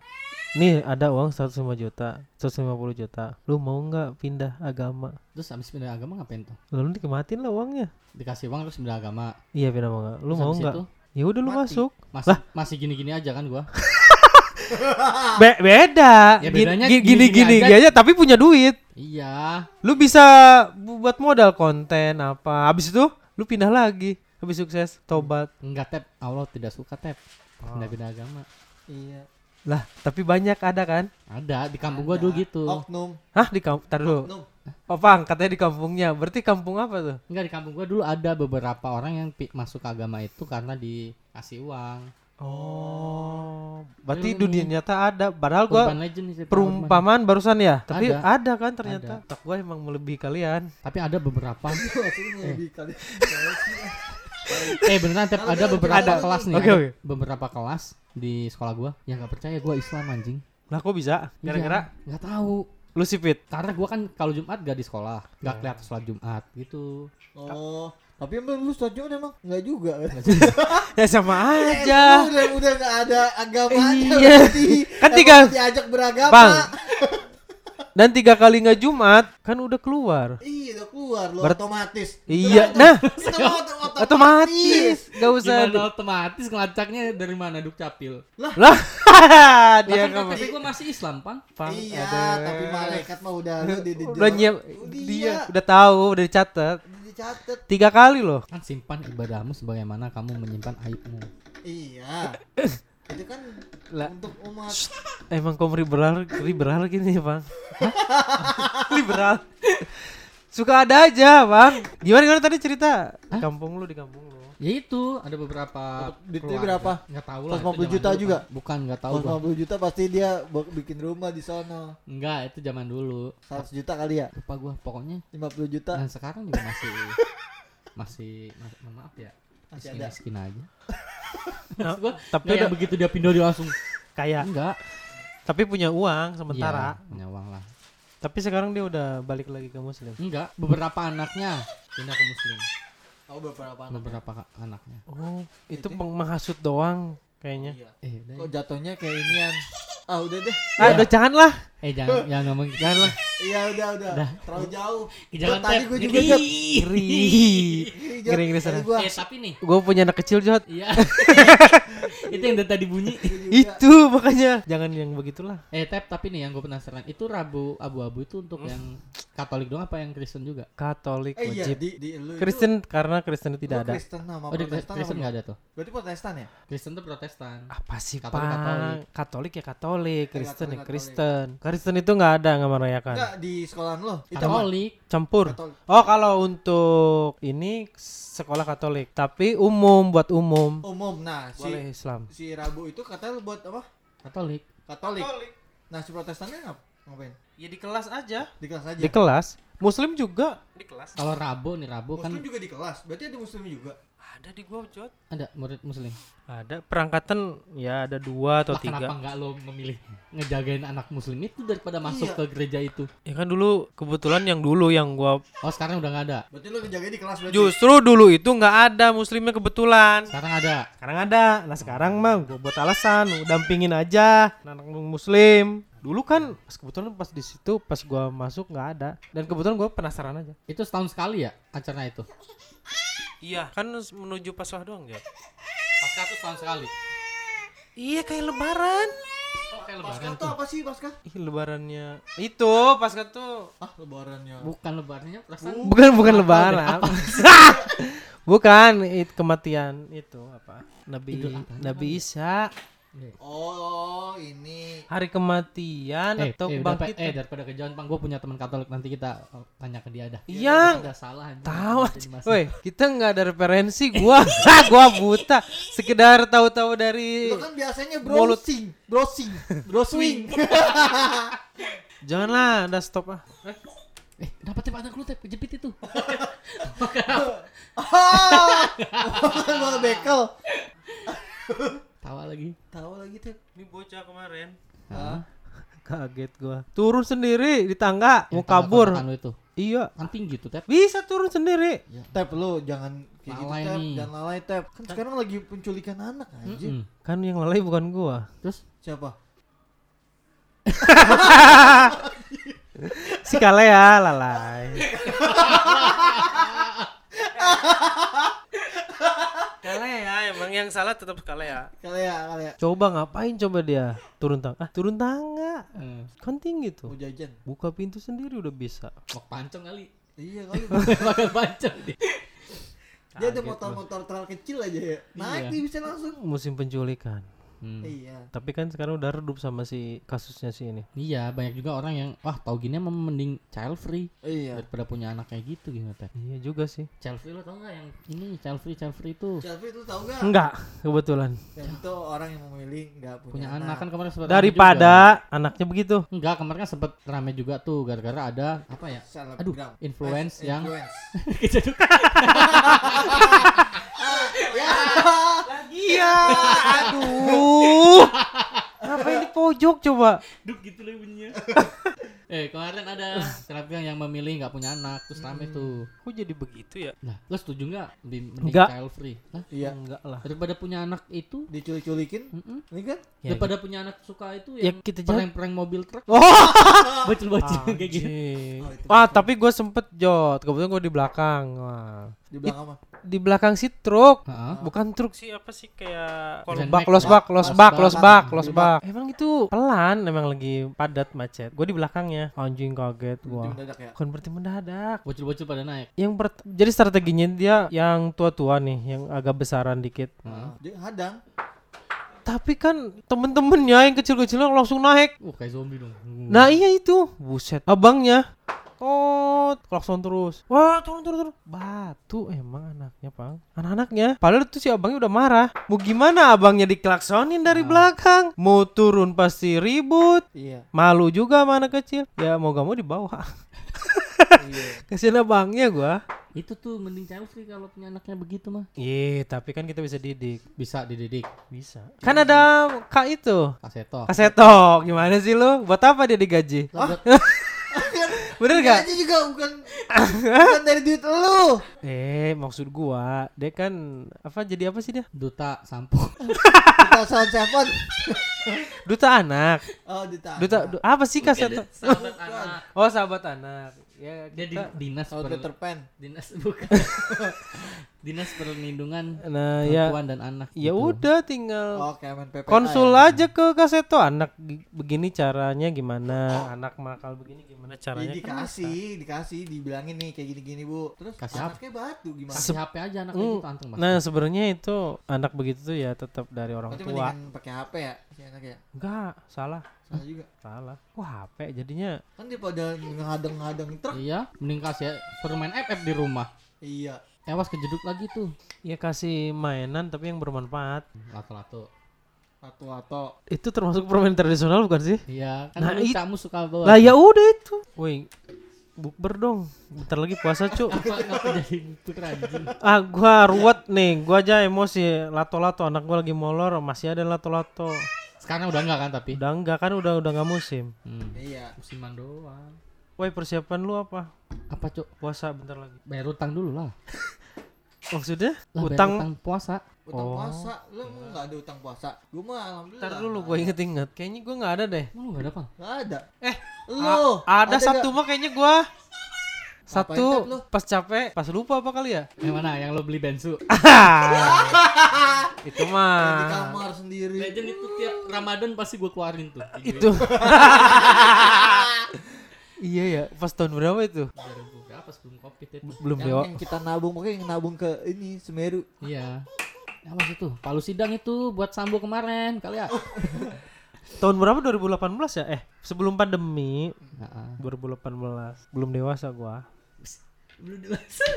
Nih ada uang 105 juta, 150 juta. Lu mau nggak pindah agama? Terus habis pindah agama ngapain tuh? Lalu dikematin lah uangnya. Dikasih uang terus pindah agama. Iya pindah nggak? Lu Terus mau nggak? Ya udah lu masuk. masih masih gini-gini aja kan gua. Be- beda. Ya, Gini- bedanya gini gini, gini-gini gini aja. tapi punya duit. Iya. Lu bisa bu- buat modal konten apa. Habis itu lu pindah lagi. Habis sukses tobat. Enggak tep. Allah tidak suka tep. Oh. Pindah-pindah agama. Iya. Lah, tapi banyak ada kan? Ada di kampung gua dulu gitu. Oknum. Hah di kampung? Tar dulu. Oknum. Oh, katanya di kampungnya. Berarti kampung apa tuh? Enggak di kampung gua dulu ada beberapa orang yang masuk ke agama itu karena dikasih uang. Oh, berarti Ini dunia nyata ada. Padahal gua legend perumpamaan barusan ya. Tapi Ada. ada, kan ternyata. Tak gua emang melebihi kalian. Tapi ada beberapa. Lebih kali. eh beneran tep ada beberapa Ada. kelas nih. Oke, ada oke. Beberapa kelas di sekolah gua yang nggak percaya gua Islam anjing. Lah kok bisa? Gara-gara nggak tahu. lu sipit. Karena gua kan kalau Jumat gak di sekolah, nggak kelihatan sholat Jumat gitu. Oh, tapi emang lu setuju emang enggak juga? Ya sama Lu aja. udah udah enggak ada agamanya Iya. Kan tiga- diajak beragama. Bang. Dan tiga kali nggak Jumat kan udah keluar. Iya udah keluar lu Berat- otomatis. Iya, Itu nah Itu otomatis. otomatis gak usah. Gimana otomatis ngelacaknya dari mana dukcapil? Lah, Lah dia kan KTP gua masih Islam, Pang. Pang, Iya, ada. tapi malaikat mah udah lu di, di udah nyiap Udah, dia udah tahu udah dicatat dicatat. tiga kali loh Kan simpan ibadahmu sebagaimana kamu menyimpan aibmu. Iya. Itu kan Lah. untuk umat. emang kaum liberal liberal gini bang liberal suka ada aja bang gimana gimana tadi cerita di kampung lu di kampung lu Ya itu ada beberapa Duitnya berapa? Nggak tahu lah. 150 itu zaman juta dulu, juga? Pak. Bukan nggak tahu. gua. 150 juta pasti dia bikin rumah di sono. Enggak, itu zaman dulu. 100 juta kali ya? Lupa gua pokoknya. 50 juta. Dan sekarang juga masih masih ma- maaf ya. Masih miskin, ada. miskin aja. Nah, Maksud gua tapi udah begitu dia pindah dia langsung kayak enggak. tapi punya uang sementara Iya, punya uang lah. tapi sekarang dia udah balik lagi ke muslim Enggak, beberapa anaknya pindah ke muslim. Oh beberapa anak. Beberapa anaknya. oh itu Itu? peng- menghasut doang kayaknya Iya. Eh, udah. Kok jatuhnya kayak inian? Ah udah deh. ah udah janganlah Eh, jangan jangan ngomong gitu. janganlah Iya udah udah. Udah. Terlalu jauh. Jangan Tadi gua juga Ngeri. Jod. ngeri Ngeri-ngeri tadi sana. Eh, tapi nih. gue punya anak kecil jod Iya. itu yang dari tadi bunyi. Itu makanya jangan yang begitulah Eh, Tep, tapi nih yang gue penasaran, itu Rabu abu-abu itu untuk yang Katolik doang apa yang Kristen juga? Katolik Eh iya wajib di di lu itu- Kristen karena Kristen itu tidak ada Kristen sama Oh, di Protestan Kristen apa nggak ada tuh. Berarti Protestan ya? Kristen tuh Protestan. apa sih Katolik, pak Katolik. Katolik ya Katolik Kristen ya Katolik, Kristen Kristen itu nggak ada nggak merayakan Enggak di sekolahan lo. Itu apa? Katolik. campur Katolik. oh kalau untuk ini sekolah Katolik tapi umum buat umum Umum. Nah, si boleh Islam si Rabu itu katanya buat apa? Katolik. Katolik. Nah, si Protestannya ngap ngapain? ya di kelas aja Di kelas aja. di kelas Muslim juga di kelas Kalau Rabu nih Rabu kan Muslim juga di kelas. Berarti ada muslim juga. Ada di gua Jod ada murid muslim. ada perangkatan ya ada dua atau Lah, tiga kenapa nggak lo memilih ngejagain anak muslim itu daripada masuk Iya. ke gereja itu? ya kan dulu kebetulan yang dulu yang gua Oh, sekarang udah nggak ada. Berarti lo ngejagain di kelas berarti. justru dulu itu nggak ada muslimnya kebetulan Sekarang ada. sekarang ada nah sekarang mah gua buat alasan gua dampingin aja anak muslim dulu kan pas kebetulan pas di situ pas gua masuk nggak ada dan kebetulan gua penasaran aja Itu setahun sekali ya acara itu. Iya kan menuju paswah doang ya Pasca tuh setahun sekali. iya kayak lebaran Oh, kayak lebaran tuh tuh. apa sih Pasca? Ih, lebarannya itu pasca tuh Ah, lebarannya. Bukan lebarannya perasaan. bukan bukan lebaran bukan it, kematian itu apa Nabi. Nabi Isa Oh, ini. hari kematian Eh, atau eh, daripada, kebangkitan eh daripada kejauhan bang, gue punya teman Katolik nanti kita oh, tanya ke dia dah. Iya. Udah salah. anjing. Tahu Woi, kita nggak ada referensi gua. gua buta. Sekedar tahu-tahu dari Lo kan biasanya Mulut. browsing, browsing, browsing. Janganlah, udah stop ah. Eh, Eh, dapat tip anak lu tip kejepit itu. Ah, malah bekel. Tawa lagi. Tahu lagi tep. Ini bocah kemarin. Hah? Kaget gua. Turun sendiri di tangga, mau Yang tangga kabur. itu. Iya. Kan tinggi tuh, Tep. Bisa turun sendiri. Tep lu jangan kayak gitu Lalai tep, nih. jangan lalai tep. Kan sekarang lagi penculikan anak anjir. Mm-mm. Kan yang lalai bukan gua. Terus Siapa? Si Kalea lalai. Kalea emang yang salah tetap Kalea. Ya, kali ya. Coba ngapain coba dia? Turun tangga. Ah, turun tangga. eh, Kan tinggi tuh. Mau jajan. Buka pintu sendiri udah bisa. mau pancong kali. Iya kali. Bakal pancong dia. Dia ada motor-motor terlalu kecil aja ya. Naik Iya. dia bisa langsung. Musim penculikan. Hmm. Iya. Tapi kan sekarang udah redup sama si kasusnya si ini. Iya, banyak juga orang yang wah tau gini emang mending child free Iya. daripada punya anak kayak gitu gitu Tep. Iya juga sih. Child free lo tau gak yang ini child free child free itu Selfie itu tahu gak? Enggak, kebetulan. Dan itu orang yang memilih nggak punya, punya anak kan kemarin sempat Daripada anaknya begitu. juga. enggak kemarin kan sempet rame juga tuh gara-gara ada apa ya aduh Selebgram. influence Eh, yang influence. kejeduk Iya, aduh. Ngapain di pojok coba? duk gitu loh bunyinya eh kemarin ada selebgram yang memilih nggak punya anak terus rame tuh Kok jadi begitu ya? nah lo setuju nggak lebih mending Enggak. child free Hah? Iya. Enggak lah. daripada punya anak itu Diculik-culikin. mm-mm. Ini kan? Ya, daripada punya anak suka itu Ya, yang kita jangan- prank-prank mobil truk Oh, bocil-bocil kayak gitu. Oh, Wah, tapi gue sempet jod. Kebetulan gue di belakang. Wah. Di belakang apa? Di belakang si truk. Heeh. Bukan truk sih apa sih kayak Grand losbak Max, losbak Pak. losbak Losbak. losbak losbak. Emang itu pelan, emang lagi padat macet. Gue di belakangnya. Anjing kaget gua. mendadak ya. Bukan berarti mendadak. bocil-bocil pada naik Yang pert- jadi strateginya dia yang tua-tua nih, yang agak besaran dikit. Heeh. Dia hadang. Tapi kan temen-temennya yang kecil-kecil langsung naik. uh kayak zombie dong Nah iya itu, buset. Abangnya, oh klakson terus. Wah turun turun turun. Batu emang anaknya pang. Anak-anaknya. Padahal itu si abangnya udah marah. Mau gimana abangnya diklaksonin dari belakang? Mau turun pasti ribut. Iya. Malu juga sama anak kecil. Ya mau gak mau dibawa. Iya. Kasian abangnya gua. itu tuh mending child free kalau punya anaknya begitu mah Iya, tapi kan kita bisa didik. bisa dididik Bisa. Kan ada kak itu. kaseto Kaseto, gimana sih lu? Buat apa dia digaji? Buat- Bener gak? Gaji juga bukan bukan dari duit lu. Eh, maksud gua, dia kan apa jadi apa sih dia? duta sampo Kita sound seven. Duta anak. Oh, duta. Duta du- apa sih kaset? sahabat anak Oh, sahabat anak. Ya, dia di, dinas Oh, per- Peter Pan. dinas bukan dinas perlindungan Nah, ya perempuan dan anak ya gitu. udah tinggal Oh, PPA. konsul ya. aja ke Kaseto anak gi- begini caranya gimana, anak makal begini gimana caranya. kan dikasih, dikasih, dibilangin nih kayak gini-gini bu. Terus Kasih apa? anaknya batu gimana? kasih HP aja anak Hmm, gitu anteng mas Nah, sebenarnya itu anak begitu tuh ya tetap dari orang Berarti tua. pakai HP ya, si anak ya. Enggak, salah. Salah juga. Salah. Kok HP jadinya Kan dia pada ngadeng-ngadeng truk. iya mending kasih ya, suruh main FF di rumah Iya. Awas kejeduk lagi tuh ya kasih mainan tapi yang bermanfaat. lato-lato Lato-lato. Itu termasuk permainan tradisional bukan sih? iya kan Nah, it- kamu suka bawa Lah ya udah itu. Woi, bukber dong. Bentar lagi puasa, anjing ah, gua ruwet nih. Gua aja emosi. Lato-lato anak gua lagi molor, masih ada lato-lato. Sekarang udah enggak kan tapi Udah enggak kan udah udah nggak musim. hmm. Iya. musiman doang Woi, persiapan lu apa? apa cok Puasa bentar lagi. bayar utang dulu lah Maksudnya? lah utang utang puasa Utang Oh. puasa, lu emang nggak ada utang puasa? Gua mah alhamdulillah. Ntar dulu gua inget-inget. Kayaknya gua nggak ada deh. Lu gak ada apa Nggak ada. Eh, Lu A- ada, satu mah kayaknya gua. Satu pas capek, pas lupa apa kali ya? yang mana yang lo beli bensu itu di mah. kamar sendiri. Legend itu tiap Ramadan pasti gue keluarin tuh Itu. iya ya, pas tahun berapa itu? 2000 berapa sebelum covid itu Belum yang, dewa. yang kita nabung pokoknya yang nabung ke ini Semeru. iya apa sih tuh palu sidang itu buat sambo kemarin kali ya Tahun berapa 2018 ya? Eh, sebelum pandemi Nah, 2018. Belum dewasa gua. Belum dewasa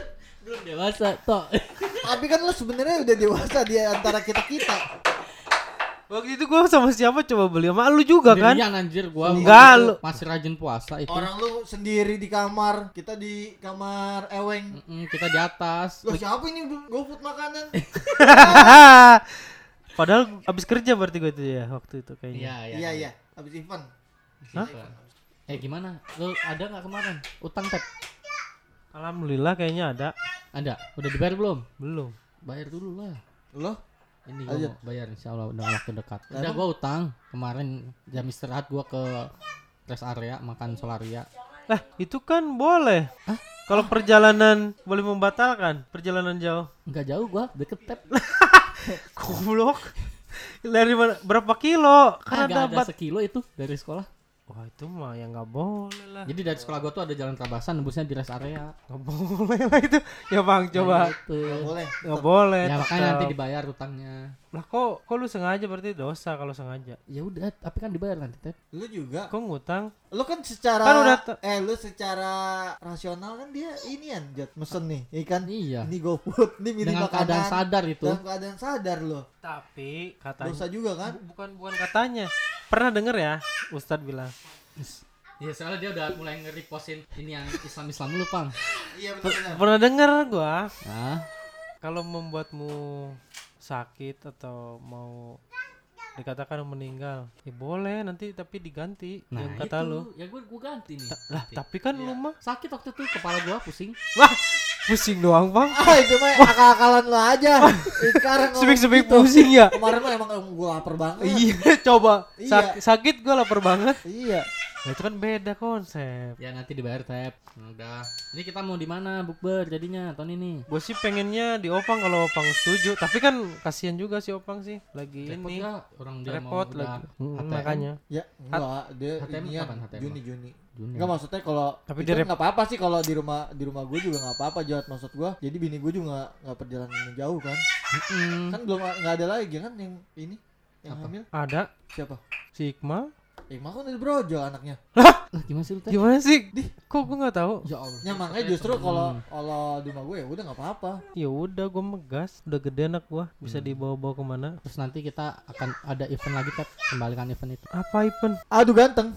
belum dewasa toh Tapi kan lu sebenarnya udah dewasa di antara kita kita. Waktu itu gua sama siapa coba beli sama lu juga kan? Sendirian anjir gua. Enggak, lu- Masih rajin puasa itu. Orang lu sendiri di kamar, kita di kamar eweng. Mm-mm, kita di atas. Loh siapa ini GoFood makanan? Padahal abis kerja berarti gua itu ya waktu itu kayaknya. Iya, iya. Iya iya, habis event. Hah? Eh gimana? Lu ada nggak kemarin? Utang tep? Alhamdulillah kayaknya ada. Ada. Udah dibayar belum? Belum. Bayar dulu lah. Lo? Ini gua mau bayar insya Allah udah waktu dekat. Udah gua utang kemarin jam istirahat gua ke rest area makan solaria. Lah, itu kan boleh. Kalau perjalanan boleh membatalkan perjalanan jauh. Enggak jauh gua, deket tep. Goblok. Dari mana? Berapa kilo? Kan Kagak ada ada bat. sekilo itu dari sekolah. Wah, itu mah ya nggak boleh lah. Jadi dari sekolah gua tuh ada jalan Trabasan nembusnya di rest area. Nggak boleh lah itu. Ya Bang, coba. Nah, gitu. Nggak boleh. Nggak boleh. Ya makanya nanti dibayar utangnya. Lah kok kok lu sengaja berarti dosa kalau sengaja. Ya udah, tapi kan dibayar nanti tep. Lu juga. Kok ngutang? Lu kan secara Kan udah eh lu secara rasional kan dia inian jat mesen nih, ikan. Iya. Ini GoFood, ini milih Dengan makanan. keadaan sadar itu. Dalam keadaan sadar lo. Tapi katanya Dosa juga kan? Bu- bukan bukan katanya. Pernah denger ya Ustadz bilang Ya soalnya dia udah mulai nge-repostin ini yang Islam-Islam dulu, Pang. Iya benar. pernah denger gua Nah, kalau membuatmu sakit atau mau dikatakan meninggal ya boleh nanti tapi diganti nah yang kata itu. lu Ya gue gue ganti nih. Ta- lah Ganti. tapi kan lu mah sakit waktu itu kepala gua pusing. wah pusing doang bang Ah itu mah akal-akalan lo aja. Sekarang sebik-sebik gitu. pusing ya Kemarin mah emang gue lapar banget. iya coba Iya. Sak- sakit gua lapar banget Iya. Nah, itu kan beda konsep Ya nanti dibayar tap. Udah. Ini kita mau di mana bukber jadinya tahun ini? gue sih pengennya di opang kalau opang setuju tapi kan kasihan juga si opang sih lagi Repot ini? Orang dia repot mau lagi Mm, ATM. makanya Ya enggak, dia HTM inian kapan HTM? Juni Juni. Juni. Enggak maksudnya kalau Tapi itu dia nggak apa-apa sih kalau di rumah di rumah gue juga nggak apa-apa jahat maksud gue. Jadi bini gue juga nggak nggak perjalanan jauh kan. Mm-mm. Kan belum nggak ada lagi kan yang ini yang Apa? hamil ada siapa? si Iqmal Iqmal kan udah brojol anaknya. Lah, gimana sih lu teh? gimana sih kok gue nggak tahu Ya Allah. Ya makanya justru kalau kalau di rumah gue ya udah nggak apa-apa. ya udah gue megas udah gede anak gua bisa Hmm. dibawa-bawa ke mana Terus nanti kita akan ada event lagi tap. Kembalikan event itu. apa event Aduh ganteng.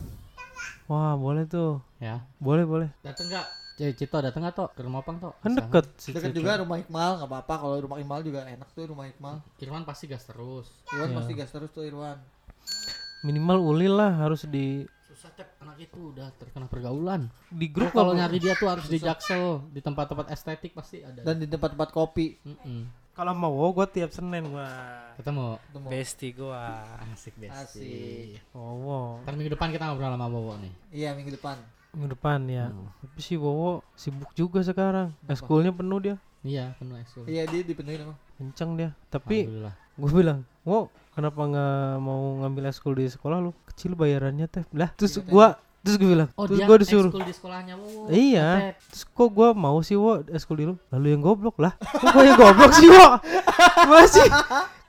wah boleh tuh Ya. boleh boleh Dateng nggak? Cik, Cito dateng nggak toh ke rumah Pang toh? kan deket si Deket juga rumah Iqmal nggak apa-apa kalau rumah Iqmal juga enak tuh rumah Iqmal. Irwan pasti gas terus. Irwan Iya. pasti gas terus tuh Irwan. Minimal ulil lah harus di Susah tep anak itu udah terkena pergaulan. di Grup grup kalau nyari dia tuh harus di Jaksel, di tempat-tempat estetik pasti ada. Dan di tempat-tempat kopi. Mm-mm. kalau mau gue tiap senin gua Ketemu. Besti gua Asik besti. Asik. Wowo Ntar minggu depan kita ngobrol sama Bobo nih. Iya minggu depan. minggu depan ya Hmm. tapi si Wowo sibuk juga sekarang eskulnya penuh dia Iya, penuh ekskul. Iya dia dipenuhin emang. kenceng dia tapi gue bilang wow kenapa nggak mau ngambil eskul di sekolah lu? Kecil bayarannya teh. Lah terus Iya, gua terus gue bilang Oh, terus dia gua disuruh. di sekolahnya Bobo. Iya. Terus kok gua mau sih wo eskul di lu? Lalu yang goblok lah. Kok gua yang goblok sih wo? Masih.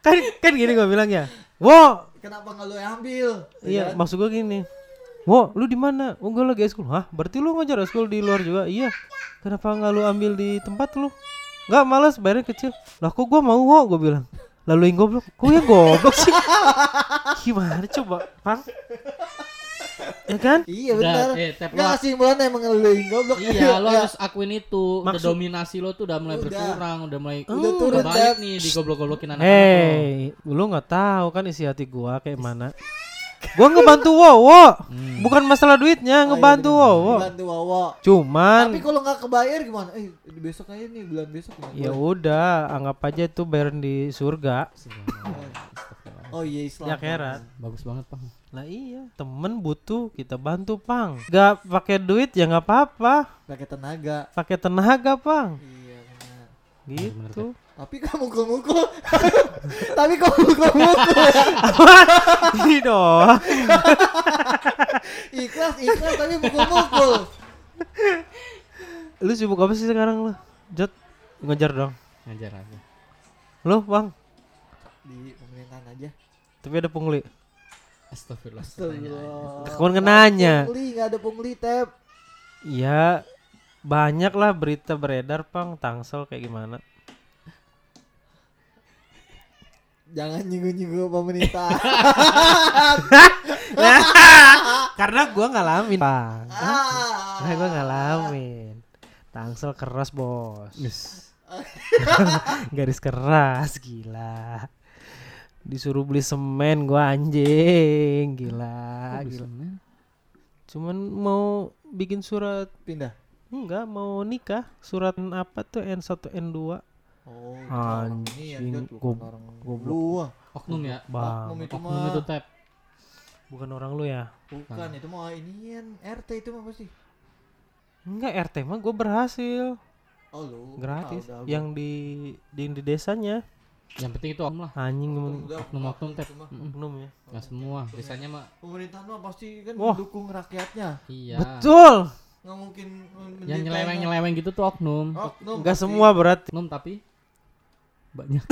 Kan kan gini gua bilang ya. Wo. Kenapa nggak lu yang ambil? iya kan? maksud gua gini. Wo lu di mana? Oh gua lagi eskul hah? Berarti lu ngajar eskul di luar juga? Iya. Kenapa nggak lu ambil di tempat lu? Nggak malas bayarnya kecil. Lah kok gua mau wo? Gua bilang lalu yang goblok kok yang goblok sih gimana coba pang ya kan Iya benar. eh, Enggak lo- kesimpulannya emang lu yang goblok. Iya, lo harus akuin itu. Udah Maksud- dominasi lo tuh udah mulai Udah. berkurang, udah mulai Udah turun, balik nih di goblok-goblokin anak-anak lo. Hei, lu nggak tahu kan isi hati gua kayak mana? Gua ngebantu Wowo, Hmm. bukan masalah duitnya, Oh, ngebantu iya. Wowo. Bantu Wowo. Cuman Tapi kalau nggak kebayar gimana? Eh besok aja nih bulan besok gimana? ya udah, anggap aja itu bayaran di surga. Oh iya Islam. Ya akhirat. Bagus banget, Pang. Lah iya, temen butuh kita bantu pang. Gak pakai duit ya nggak apa-apa, Pakai tenaga. pakai tenaga pang. Iya benar. Gitu. Tapi kok mukul-mukul. Tapi kok mukul-mukul. Ini doang. ikhlas ikhlas tapi mukul-mukul. Lu sibuk apa sih sekarang lu? Jot ngejar dong. Ngajar aja. Lu bang, Di pemerintahan aja. tapi ada pungli. Astagfirullah. Astagfirullah. Kawan nanya. Pungli nggak ada pungli tep. Ya banyak lah berita beredar pang tangsel kayak gimana Jangan nyinggung-nyinggung pemerintah. Karena gua ngalamin, Bang. ah. Karena gua ngalamin. Tangsel keras, Bos. Garis keras, gila. Disuruh beli semen gua anjing, gila, gila. Cuman mau bikin surat Pindah. Enggak mau nikah, surat apa tuh N1 N2. Oh, Anjing, goblok. Gua. Oknum ya. Bang, Oknum itu Oknum mah itu tap. bukan orang lu ya? bukan itu mah inian RT itu mah pasti. Enggak, RT mah gue berhasil Oh lu. gratis. Ah, udah, yang di di, di desanya Yang penting itu oknum lah. anjing tap. itu mah. Mm-mm. oknum ya. Nggak semua. Biasanya mah Pemerintahan mah pasti kan mendukung rakyatnya. iya. Betul. Nggak mungkin Yang nyeleweng-nyeleweng gitu tuh oknum. Oknum Enggak pasti. semua berarti. Oknum tapi banyak.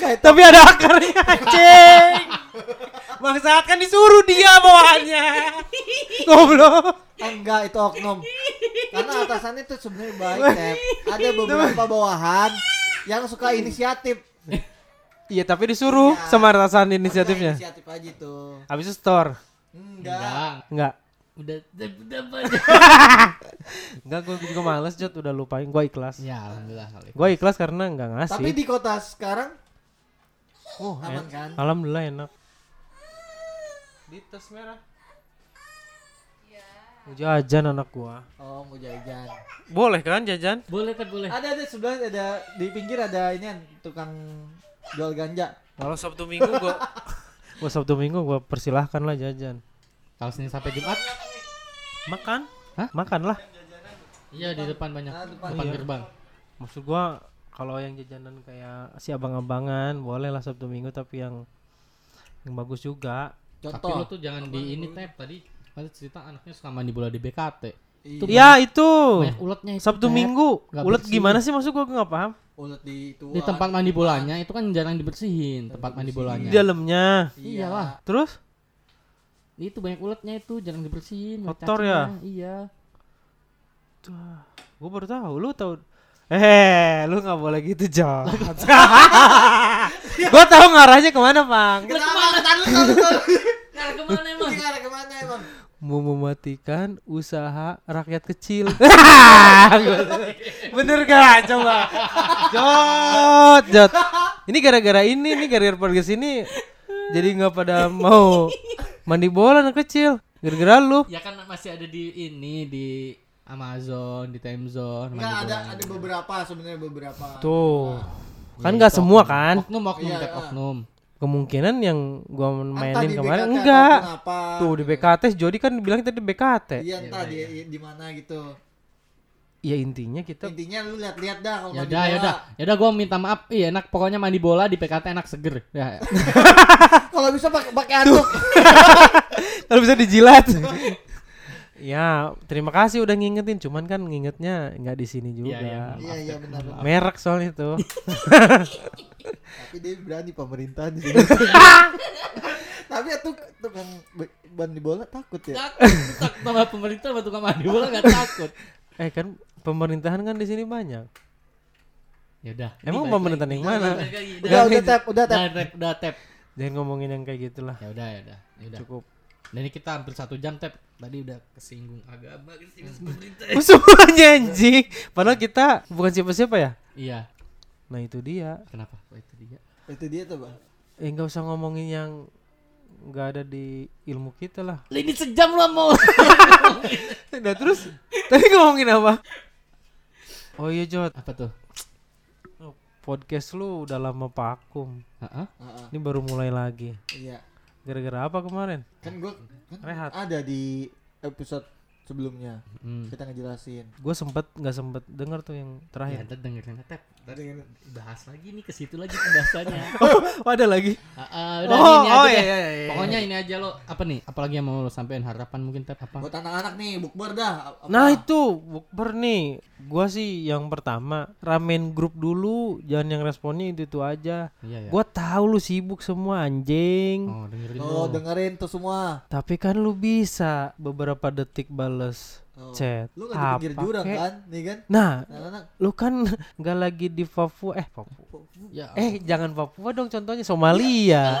Tapi ada akarnya anjing. Bangsat kan disuruh dia bawaannya. Goblok. enggak itu oknum. Karena atasannya tuh sebenarnya baik, Tep. Ada beberapa bawahan yang suka inisiatif. Iya, tapi disuruh Iya. sama atasan inisiatifnya. Inisiatif aja tuh. Habis itu store. Enggak. Enggak. Enggak. Udah udah banyak. Enggak, gue juga males Jod, udah lupain. Gue ikhlas. ya, alhamdulillah kali. Gue ikhlas karena enggak ngasih. Tapi di kota sekarang oh, aman en- kan? Alhamdulillah enak. Di tas merah. Mau jajan anak gua. Oh, mau jajan. Boleh kan jajan? Boleh tap boleh. Ada ada sebelah ada di pinggir ada ini tukang jual ganja. Kalau Sabtu Minggu gua gua Sabtu Minggu gua persilahkan lah jajan. Kalau Senin sampai Jumat? Makan? Hah? Makan lah. Iya di depan banyak. Ah, depan. depan Iya. gerbang. Maksud gua kalau yang jajanan kayak si abang-abangan boleh lah Sabtu Minggu tapi yang yang bagus juga. Tapi Contoh. lo tuh jangan di ini tap tadi tadi cerita anaknya suka mandi bola di BKT. Iya. Tuh Iya itu. Banyak uletnya itu. Sabtu. Minggu. Ulet bersih. gimana sih maksud gua gua nggak paham. Ulet di itu. Di tempat mandi bolanya itu kan jarang dibersihin tempat mandi bolanya. Di dalamnya. Iyalah. Terus Itu banyak uletnya itu jarang dibersihin. Kotor ya? Iya. gua baru tahu lu tahu Eh, lu nggak boleh gitu, Jod. gua tahu ngarahnya ke mana, Bang. Kenapa? Tahu tahu tahu. Nah, ke mana emang? Ke mana emang? Mau mematikan usaha rakyat kecil. Bener gak? Coba. Jod, Jod. Ini gara-gara ini, nih gara-gara podcast ini jadi nggak pada mau mandi bola anak kecil. Gara-gara lu. Ya kan masih ada di ini di Amazon, di Time Zone. Enggak ada bola. ada beberapa sebenarnya beberapa. Tuh. Ya, Kan nggak itu semua kan? Oknum, oknum, Iya, iya. oknum. Kemungkinan yang gua Entah mainin di kemarin BKT enggak. Apa. Tuh di BKT Jody kan bilang tadi BKT. Iya entah Iya, di di mana gitu. Ya intinya kita Intinya lu lihat-lihat dah kalau Ya udah, ya udah. Ya udah gua minta maaf. Iya, enak pokoknya mandi bola di PKT enak seger. Ya. Kalau bisa pakai pakai anduk. kalau bisa dijilat. ya, terima kasih udah ngingetin. Cuman kan ngingetnya nggak di sini juga. Iya, iya. Iya iya benar. benar. Merek soalnya tuh. Tapi dia berani pemerintah di sini. Tapi ya tuh tukang mandi bola takut ya. Takut tak sama pemerintah sama tukang mandi bola enggak takut. eh kan pemerintahan kan di sini banyak. Ya udah. Emang pemerintahan yang mana? Udah udah tap, udah tap. Udah tap, udah tap. Jangan ngomongin yang kayak gitulah. Ya udah, ya udah. Ya udah. Cukup. Dan ini kita hampir satu jam tap. Tadi udah kesinggung agama, kesinggung pemerintah. Semuanya anjing. Padahal kita bukan siapa-siapa ya. Iya. Nah itu dia. Kenapa? Oh, itu dia. Itu dia tuh, Bang. Eh nggak usah ngomongin yang nggak ada di ilmu kita lah. Ini sejam lah mau. Nah terus tadi ngomongin apa? Oh iya Jod, Apa tuh? podcast lu udah lama vakum. Heeh. Heeh. Ini baru mulai lagi. Iya. Gara-gara apa kemarin? Kan gua kan Rehat. ada di episode sebelumnya. Hmm. Kita ngejelasin. Gue sempet nggak sempet denger tuh yang Ya, terakhir. udah dengerin tap. Tadi bahas lagi nih ke situ lagi pembahasannya. Oh ada lagi. Udah Oh, ini aja oh, deh. iya, iya, iya. Pokoknya ini aja lo apa nih? Apalagi yang mau lo sampein harapan mungkin tap apa? Buat anak-anak nih, bukber dah. Apa? Nah itu bukber nih. Gua sih yang pertama ramen grup dulu, jangan yang responnya itu itu aja. Iya ya. Gua tahu lu sibuk semua anjing. Oh, dengerin Oh, lo. dengerin tuh semua. Tapi kan lu bisa beberapa detik bales Oh. Chat. Lu nggak di pinggir Apa jurang kan? Nih kan? Nah, Anak-anak. lu kan nggak lagi di Papua eh Papua. Ya. Eh, jangan Papua dong contohnya Somalia.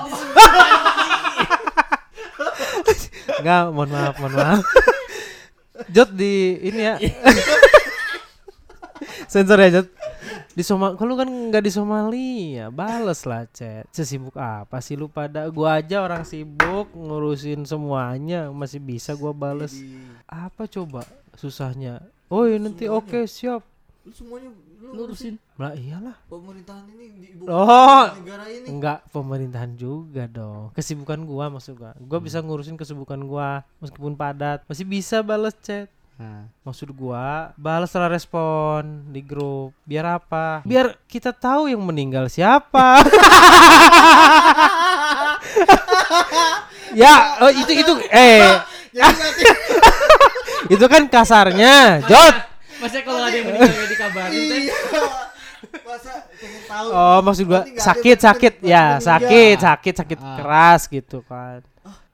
Enggak, mohon maaf, mohon maaf. Jot di ini ya. Sensor ya, Jot. Di Soma kalau kan nggak di Somalia, bales lah chat. Sesibuk apa sih lu pada? Gua aja orang sibuk ngurusin semuanya, masih bisa gua bales. Apa coba susahnya? Oh, iya, nanti oke, siap. Lu semuanya lu Lurusin. Lah iyalah. pemerintahan ini di ibu Oh, negara ini. Enggak pemerintahan juga dong. Kesibukan gua maksud gua. Gua bisa ngurusin kesibukan gua meskipun padat. Masih bisa balas chat. Nah, Maksud gua balas setelah respon di grup. Biar apa? Biar kita tahu yang meninggal siapa. ya, oh itu itu eh Jadi nanti itu kan kasarnya. Jot. masa kalau ada yang meninggal dikabarin teh? iya. Masa pengen tahu. Oh, maksud gua sakit sakit ya, sakit sakit sakit Ah. keras gitu kan.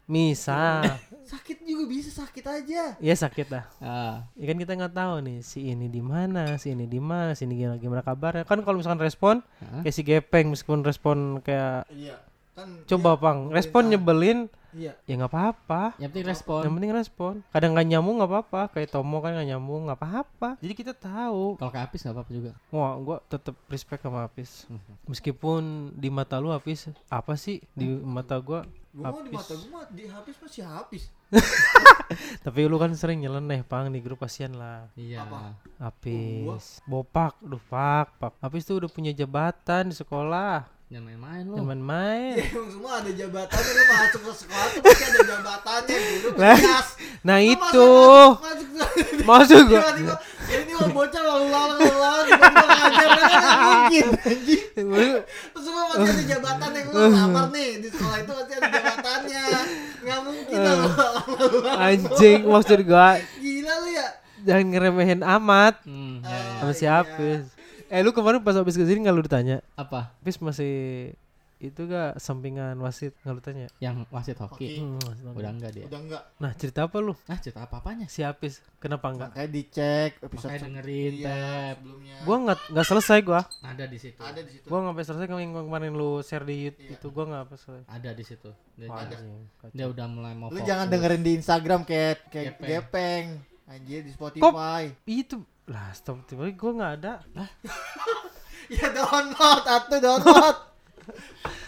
Misal. Sakit juga bisa sakit aja. Ya sakit lah. Ah, Ya kan kita nggak tahu nih si ini di mana, si ini di mana, si ini gimana, gimana kabarnya. Kan kalau misalkan respon Hah? kayak si Gepeng meskipun respon kayak Iya. Kan coba dia Pang, respon nyebelin Iya. ya nggak apa-apa. yang penting respon. Yang penting respon. Kadang nggak nyambung nggak apa-apa. Kayak Tomo kan nggak nyambung nggak apa-apa. Jadi kita tahu. Kalau ke Apis nggak apa-apa juga. Wah, gua tetap respect sama Hafiz. Mhm. Meskipun di mata lu Hafiz apa sih di mata gua? Gua mau di mata gua mah di habis masih habis. Tapi lu kan sering nyeleneh Pang di grup kasihan lah. Iya. Apa? Hafiz. Bopak, duh pak, pak. Hafiz tuh udah punya jabatan di sekolah. Jangan main-main lu. Jangan main. Ya, emang semua ada jabatannya lu masuk ke sekolah tuh pasti ada jabatannya guru Nah, kelas. Nah Lu itu masa masuk ke- maksud gua. tiba-tiba ini mah bocah lalu lalu lalu tiba-tiba ngajar kan nggak mungkin anjing. Terus semua masih ada jabatan yang lu lamar nih di sekolah itu pasti ada jabatannya. Nggak mungkin lah Anjing maksud gua Gila lu ya. jangan ngeremehin amat Hmm, ya, ya. sama si iya. Hafiz. Eh lu kemarin pas habis ke sini nggak lu ditanya? Apa? Hafiz masih itu gak sampingan wasit nggak lu tanya? Yang wasit hoki. Hoki. Hmm, wasit hoki. Udah enggak dia. Udah enggak. Nah cerita apa lu? Nah, cerita apa-apanya? Si Hafiz kenapa enggak? Makanya dicek episode Makanya dengerin, iya, Tep. sebelumnya. Gua nggak nggak selesai gua. Ada di situ. ada di situ. Gua nggak sampai selesai yang kemarin lu share di YouTube Iya. itu gua nggak sampai selesai. Ada di situ. Dia, Wah, Ada. dia udah mulai mau Lu fokus. jangan dengerin di Instagram kayak kayak Gepeng. gepeng. Anjir di Spotify. itu lah stop tiba gua nggak ada. ya download atau download.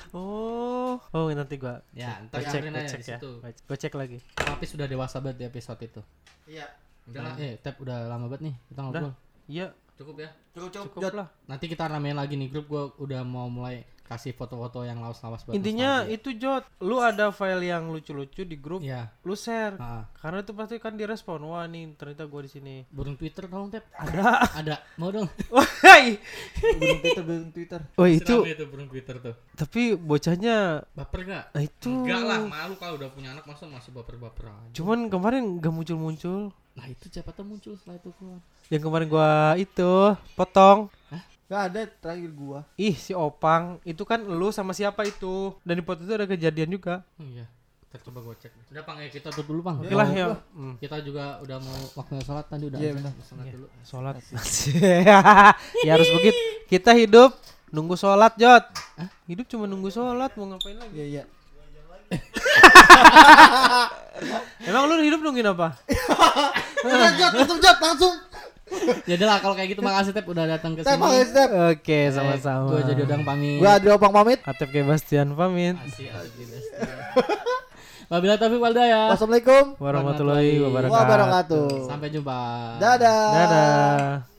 Oh, oh nanti gua Ya, cek, ntar gua cek, dengerin gua aja cek di ya. situ. Gua cek- cek lagi. Tapi sudah dewasa banget di episode itu. Iya. Udah lah, eh, Tep udah lama banget nih kita ngobrol. Iya, Cukup ya. Cukup cukup. cukup lah. Nanti kita ramein lagi nih grup gua udah mau mulai kasih foto-foto yang lawas-lawas buat Intinya nostalgia. itu Jot, lu ada file yang lucu-lucu di grup, Iya. lu share. Ah, Karena itu pasti kan direspon, wah nih ternyata gua di sini. burung Twitter tolong Tep. Ada. Ada. Mau dong. Woi, Burung Twitter, burung Twitter. Woi itu, itu burung Twitter tuh. tapi bocahnya Baper gak? nah itu. Enggak lah, malu kalau udah punya anak masa masih baper-baper aja. Cuman kemarin gak muncul-muncul. Nah, itu siapa tuh muncul setelah itu keluar. Yang kemarin gua itu potong. Gak ada terakhir gua. Ih si Opang itu kan lu sama siapa itu dan di foto itu ada kejadian juga. Iya. Kita coba gua cek. Udah Pang, ya kita tutup dulu Pang. Oke lah ya. Hmm. Kita juga udah mau waktunya sholat tadi udah Iya, benar. Sholat dulu. Sholat. ya harus begitu. Kita hidup nunggu sholat Jot. Hidup cuma nunggu sholat mau ngapain lagi? Iya iya. Emang lu hidup nungguin apa? Udah Jod, tutup Jod langsung. Ya udah lah kalau kayak gitu makasih Tep udah datang ke sini. Oke sama-sama. Gue jadi udang pamit. Gua Adri Opang pamit. Atep ke Bastian pamit. Asik, asik. Wabila taufiq wal. Wassalamualaikum Warahmatullahi wabarakatuh. wabarakatuh. Sampai jumpa. Dadah. Dadah.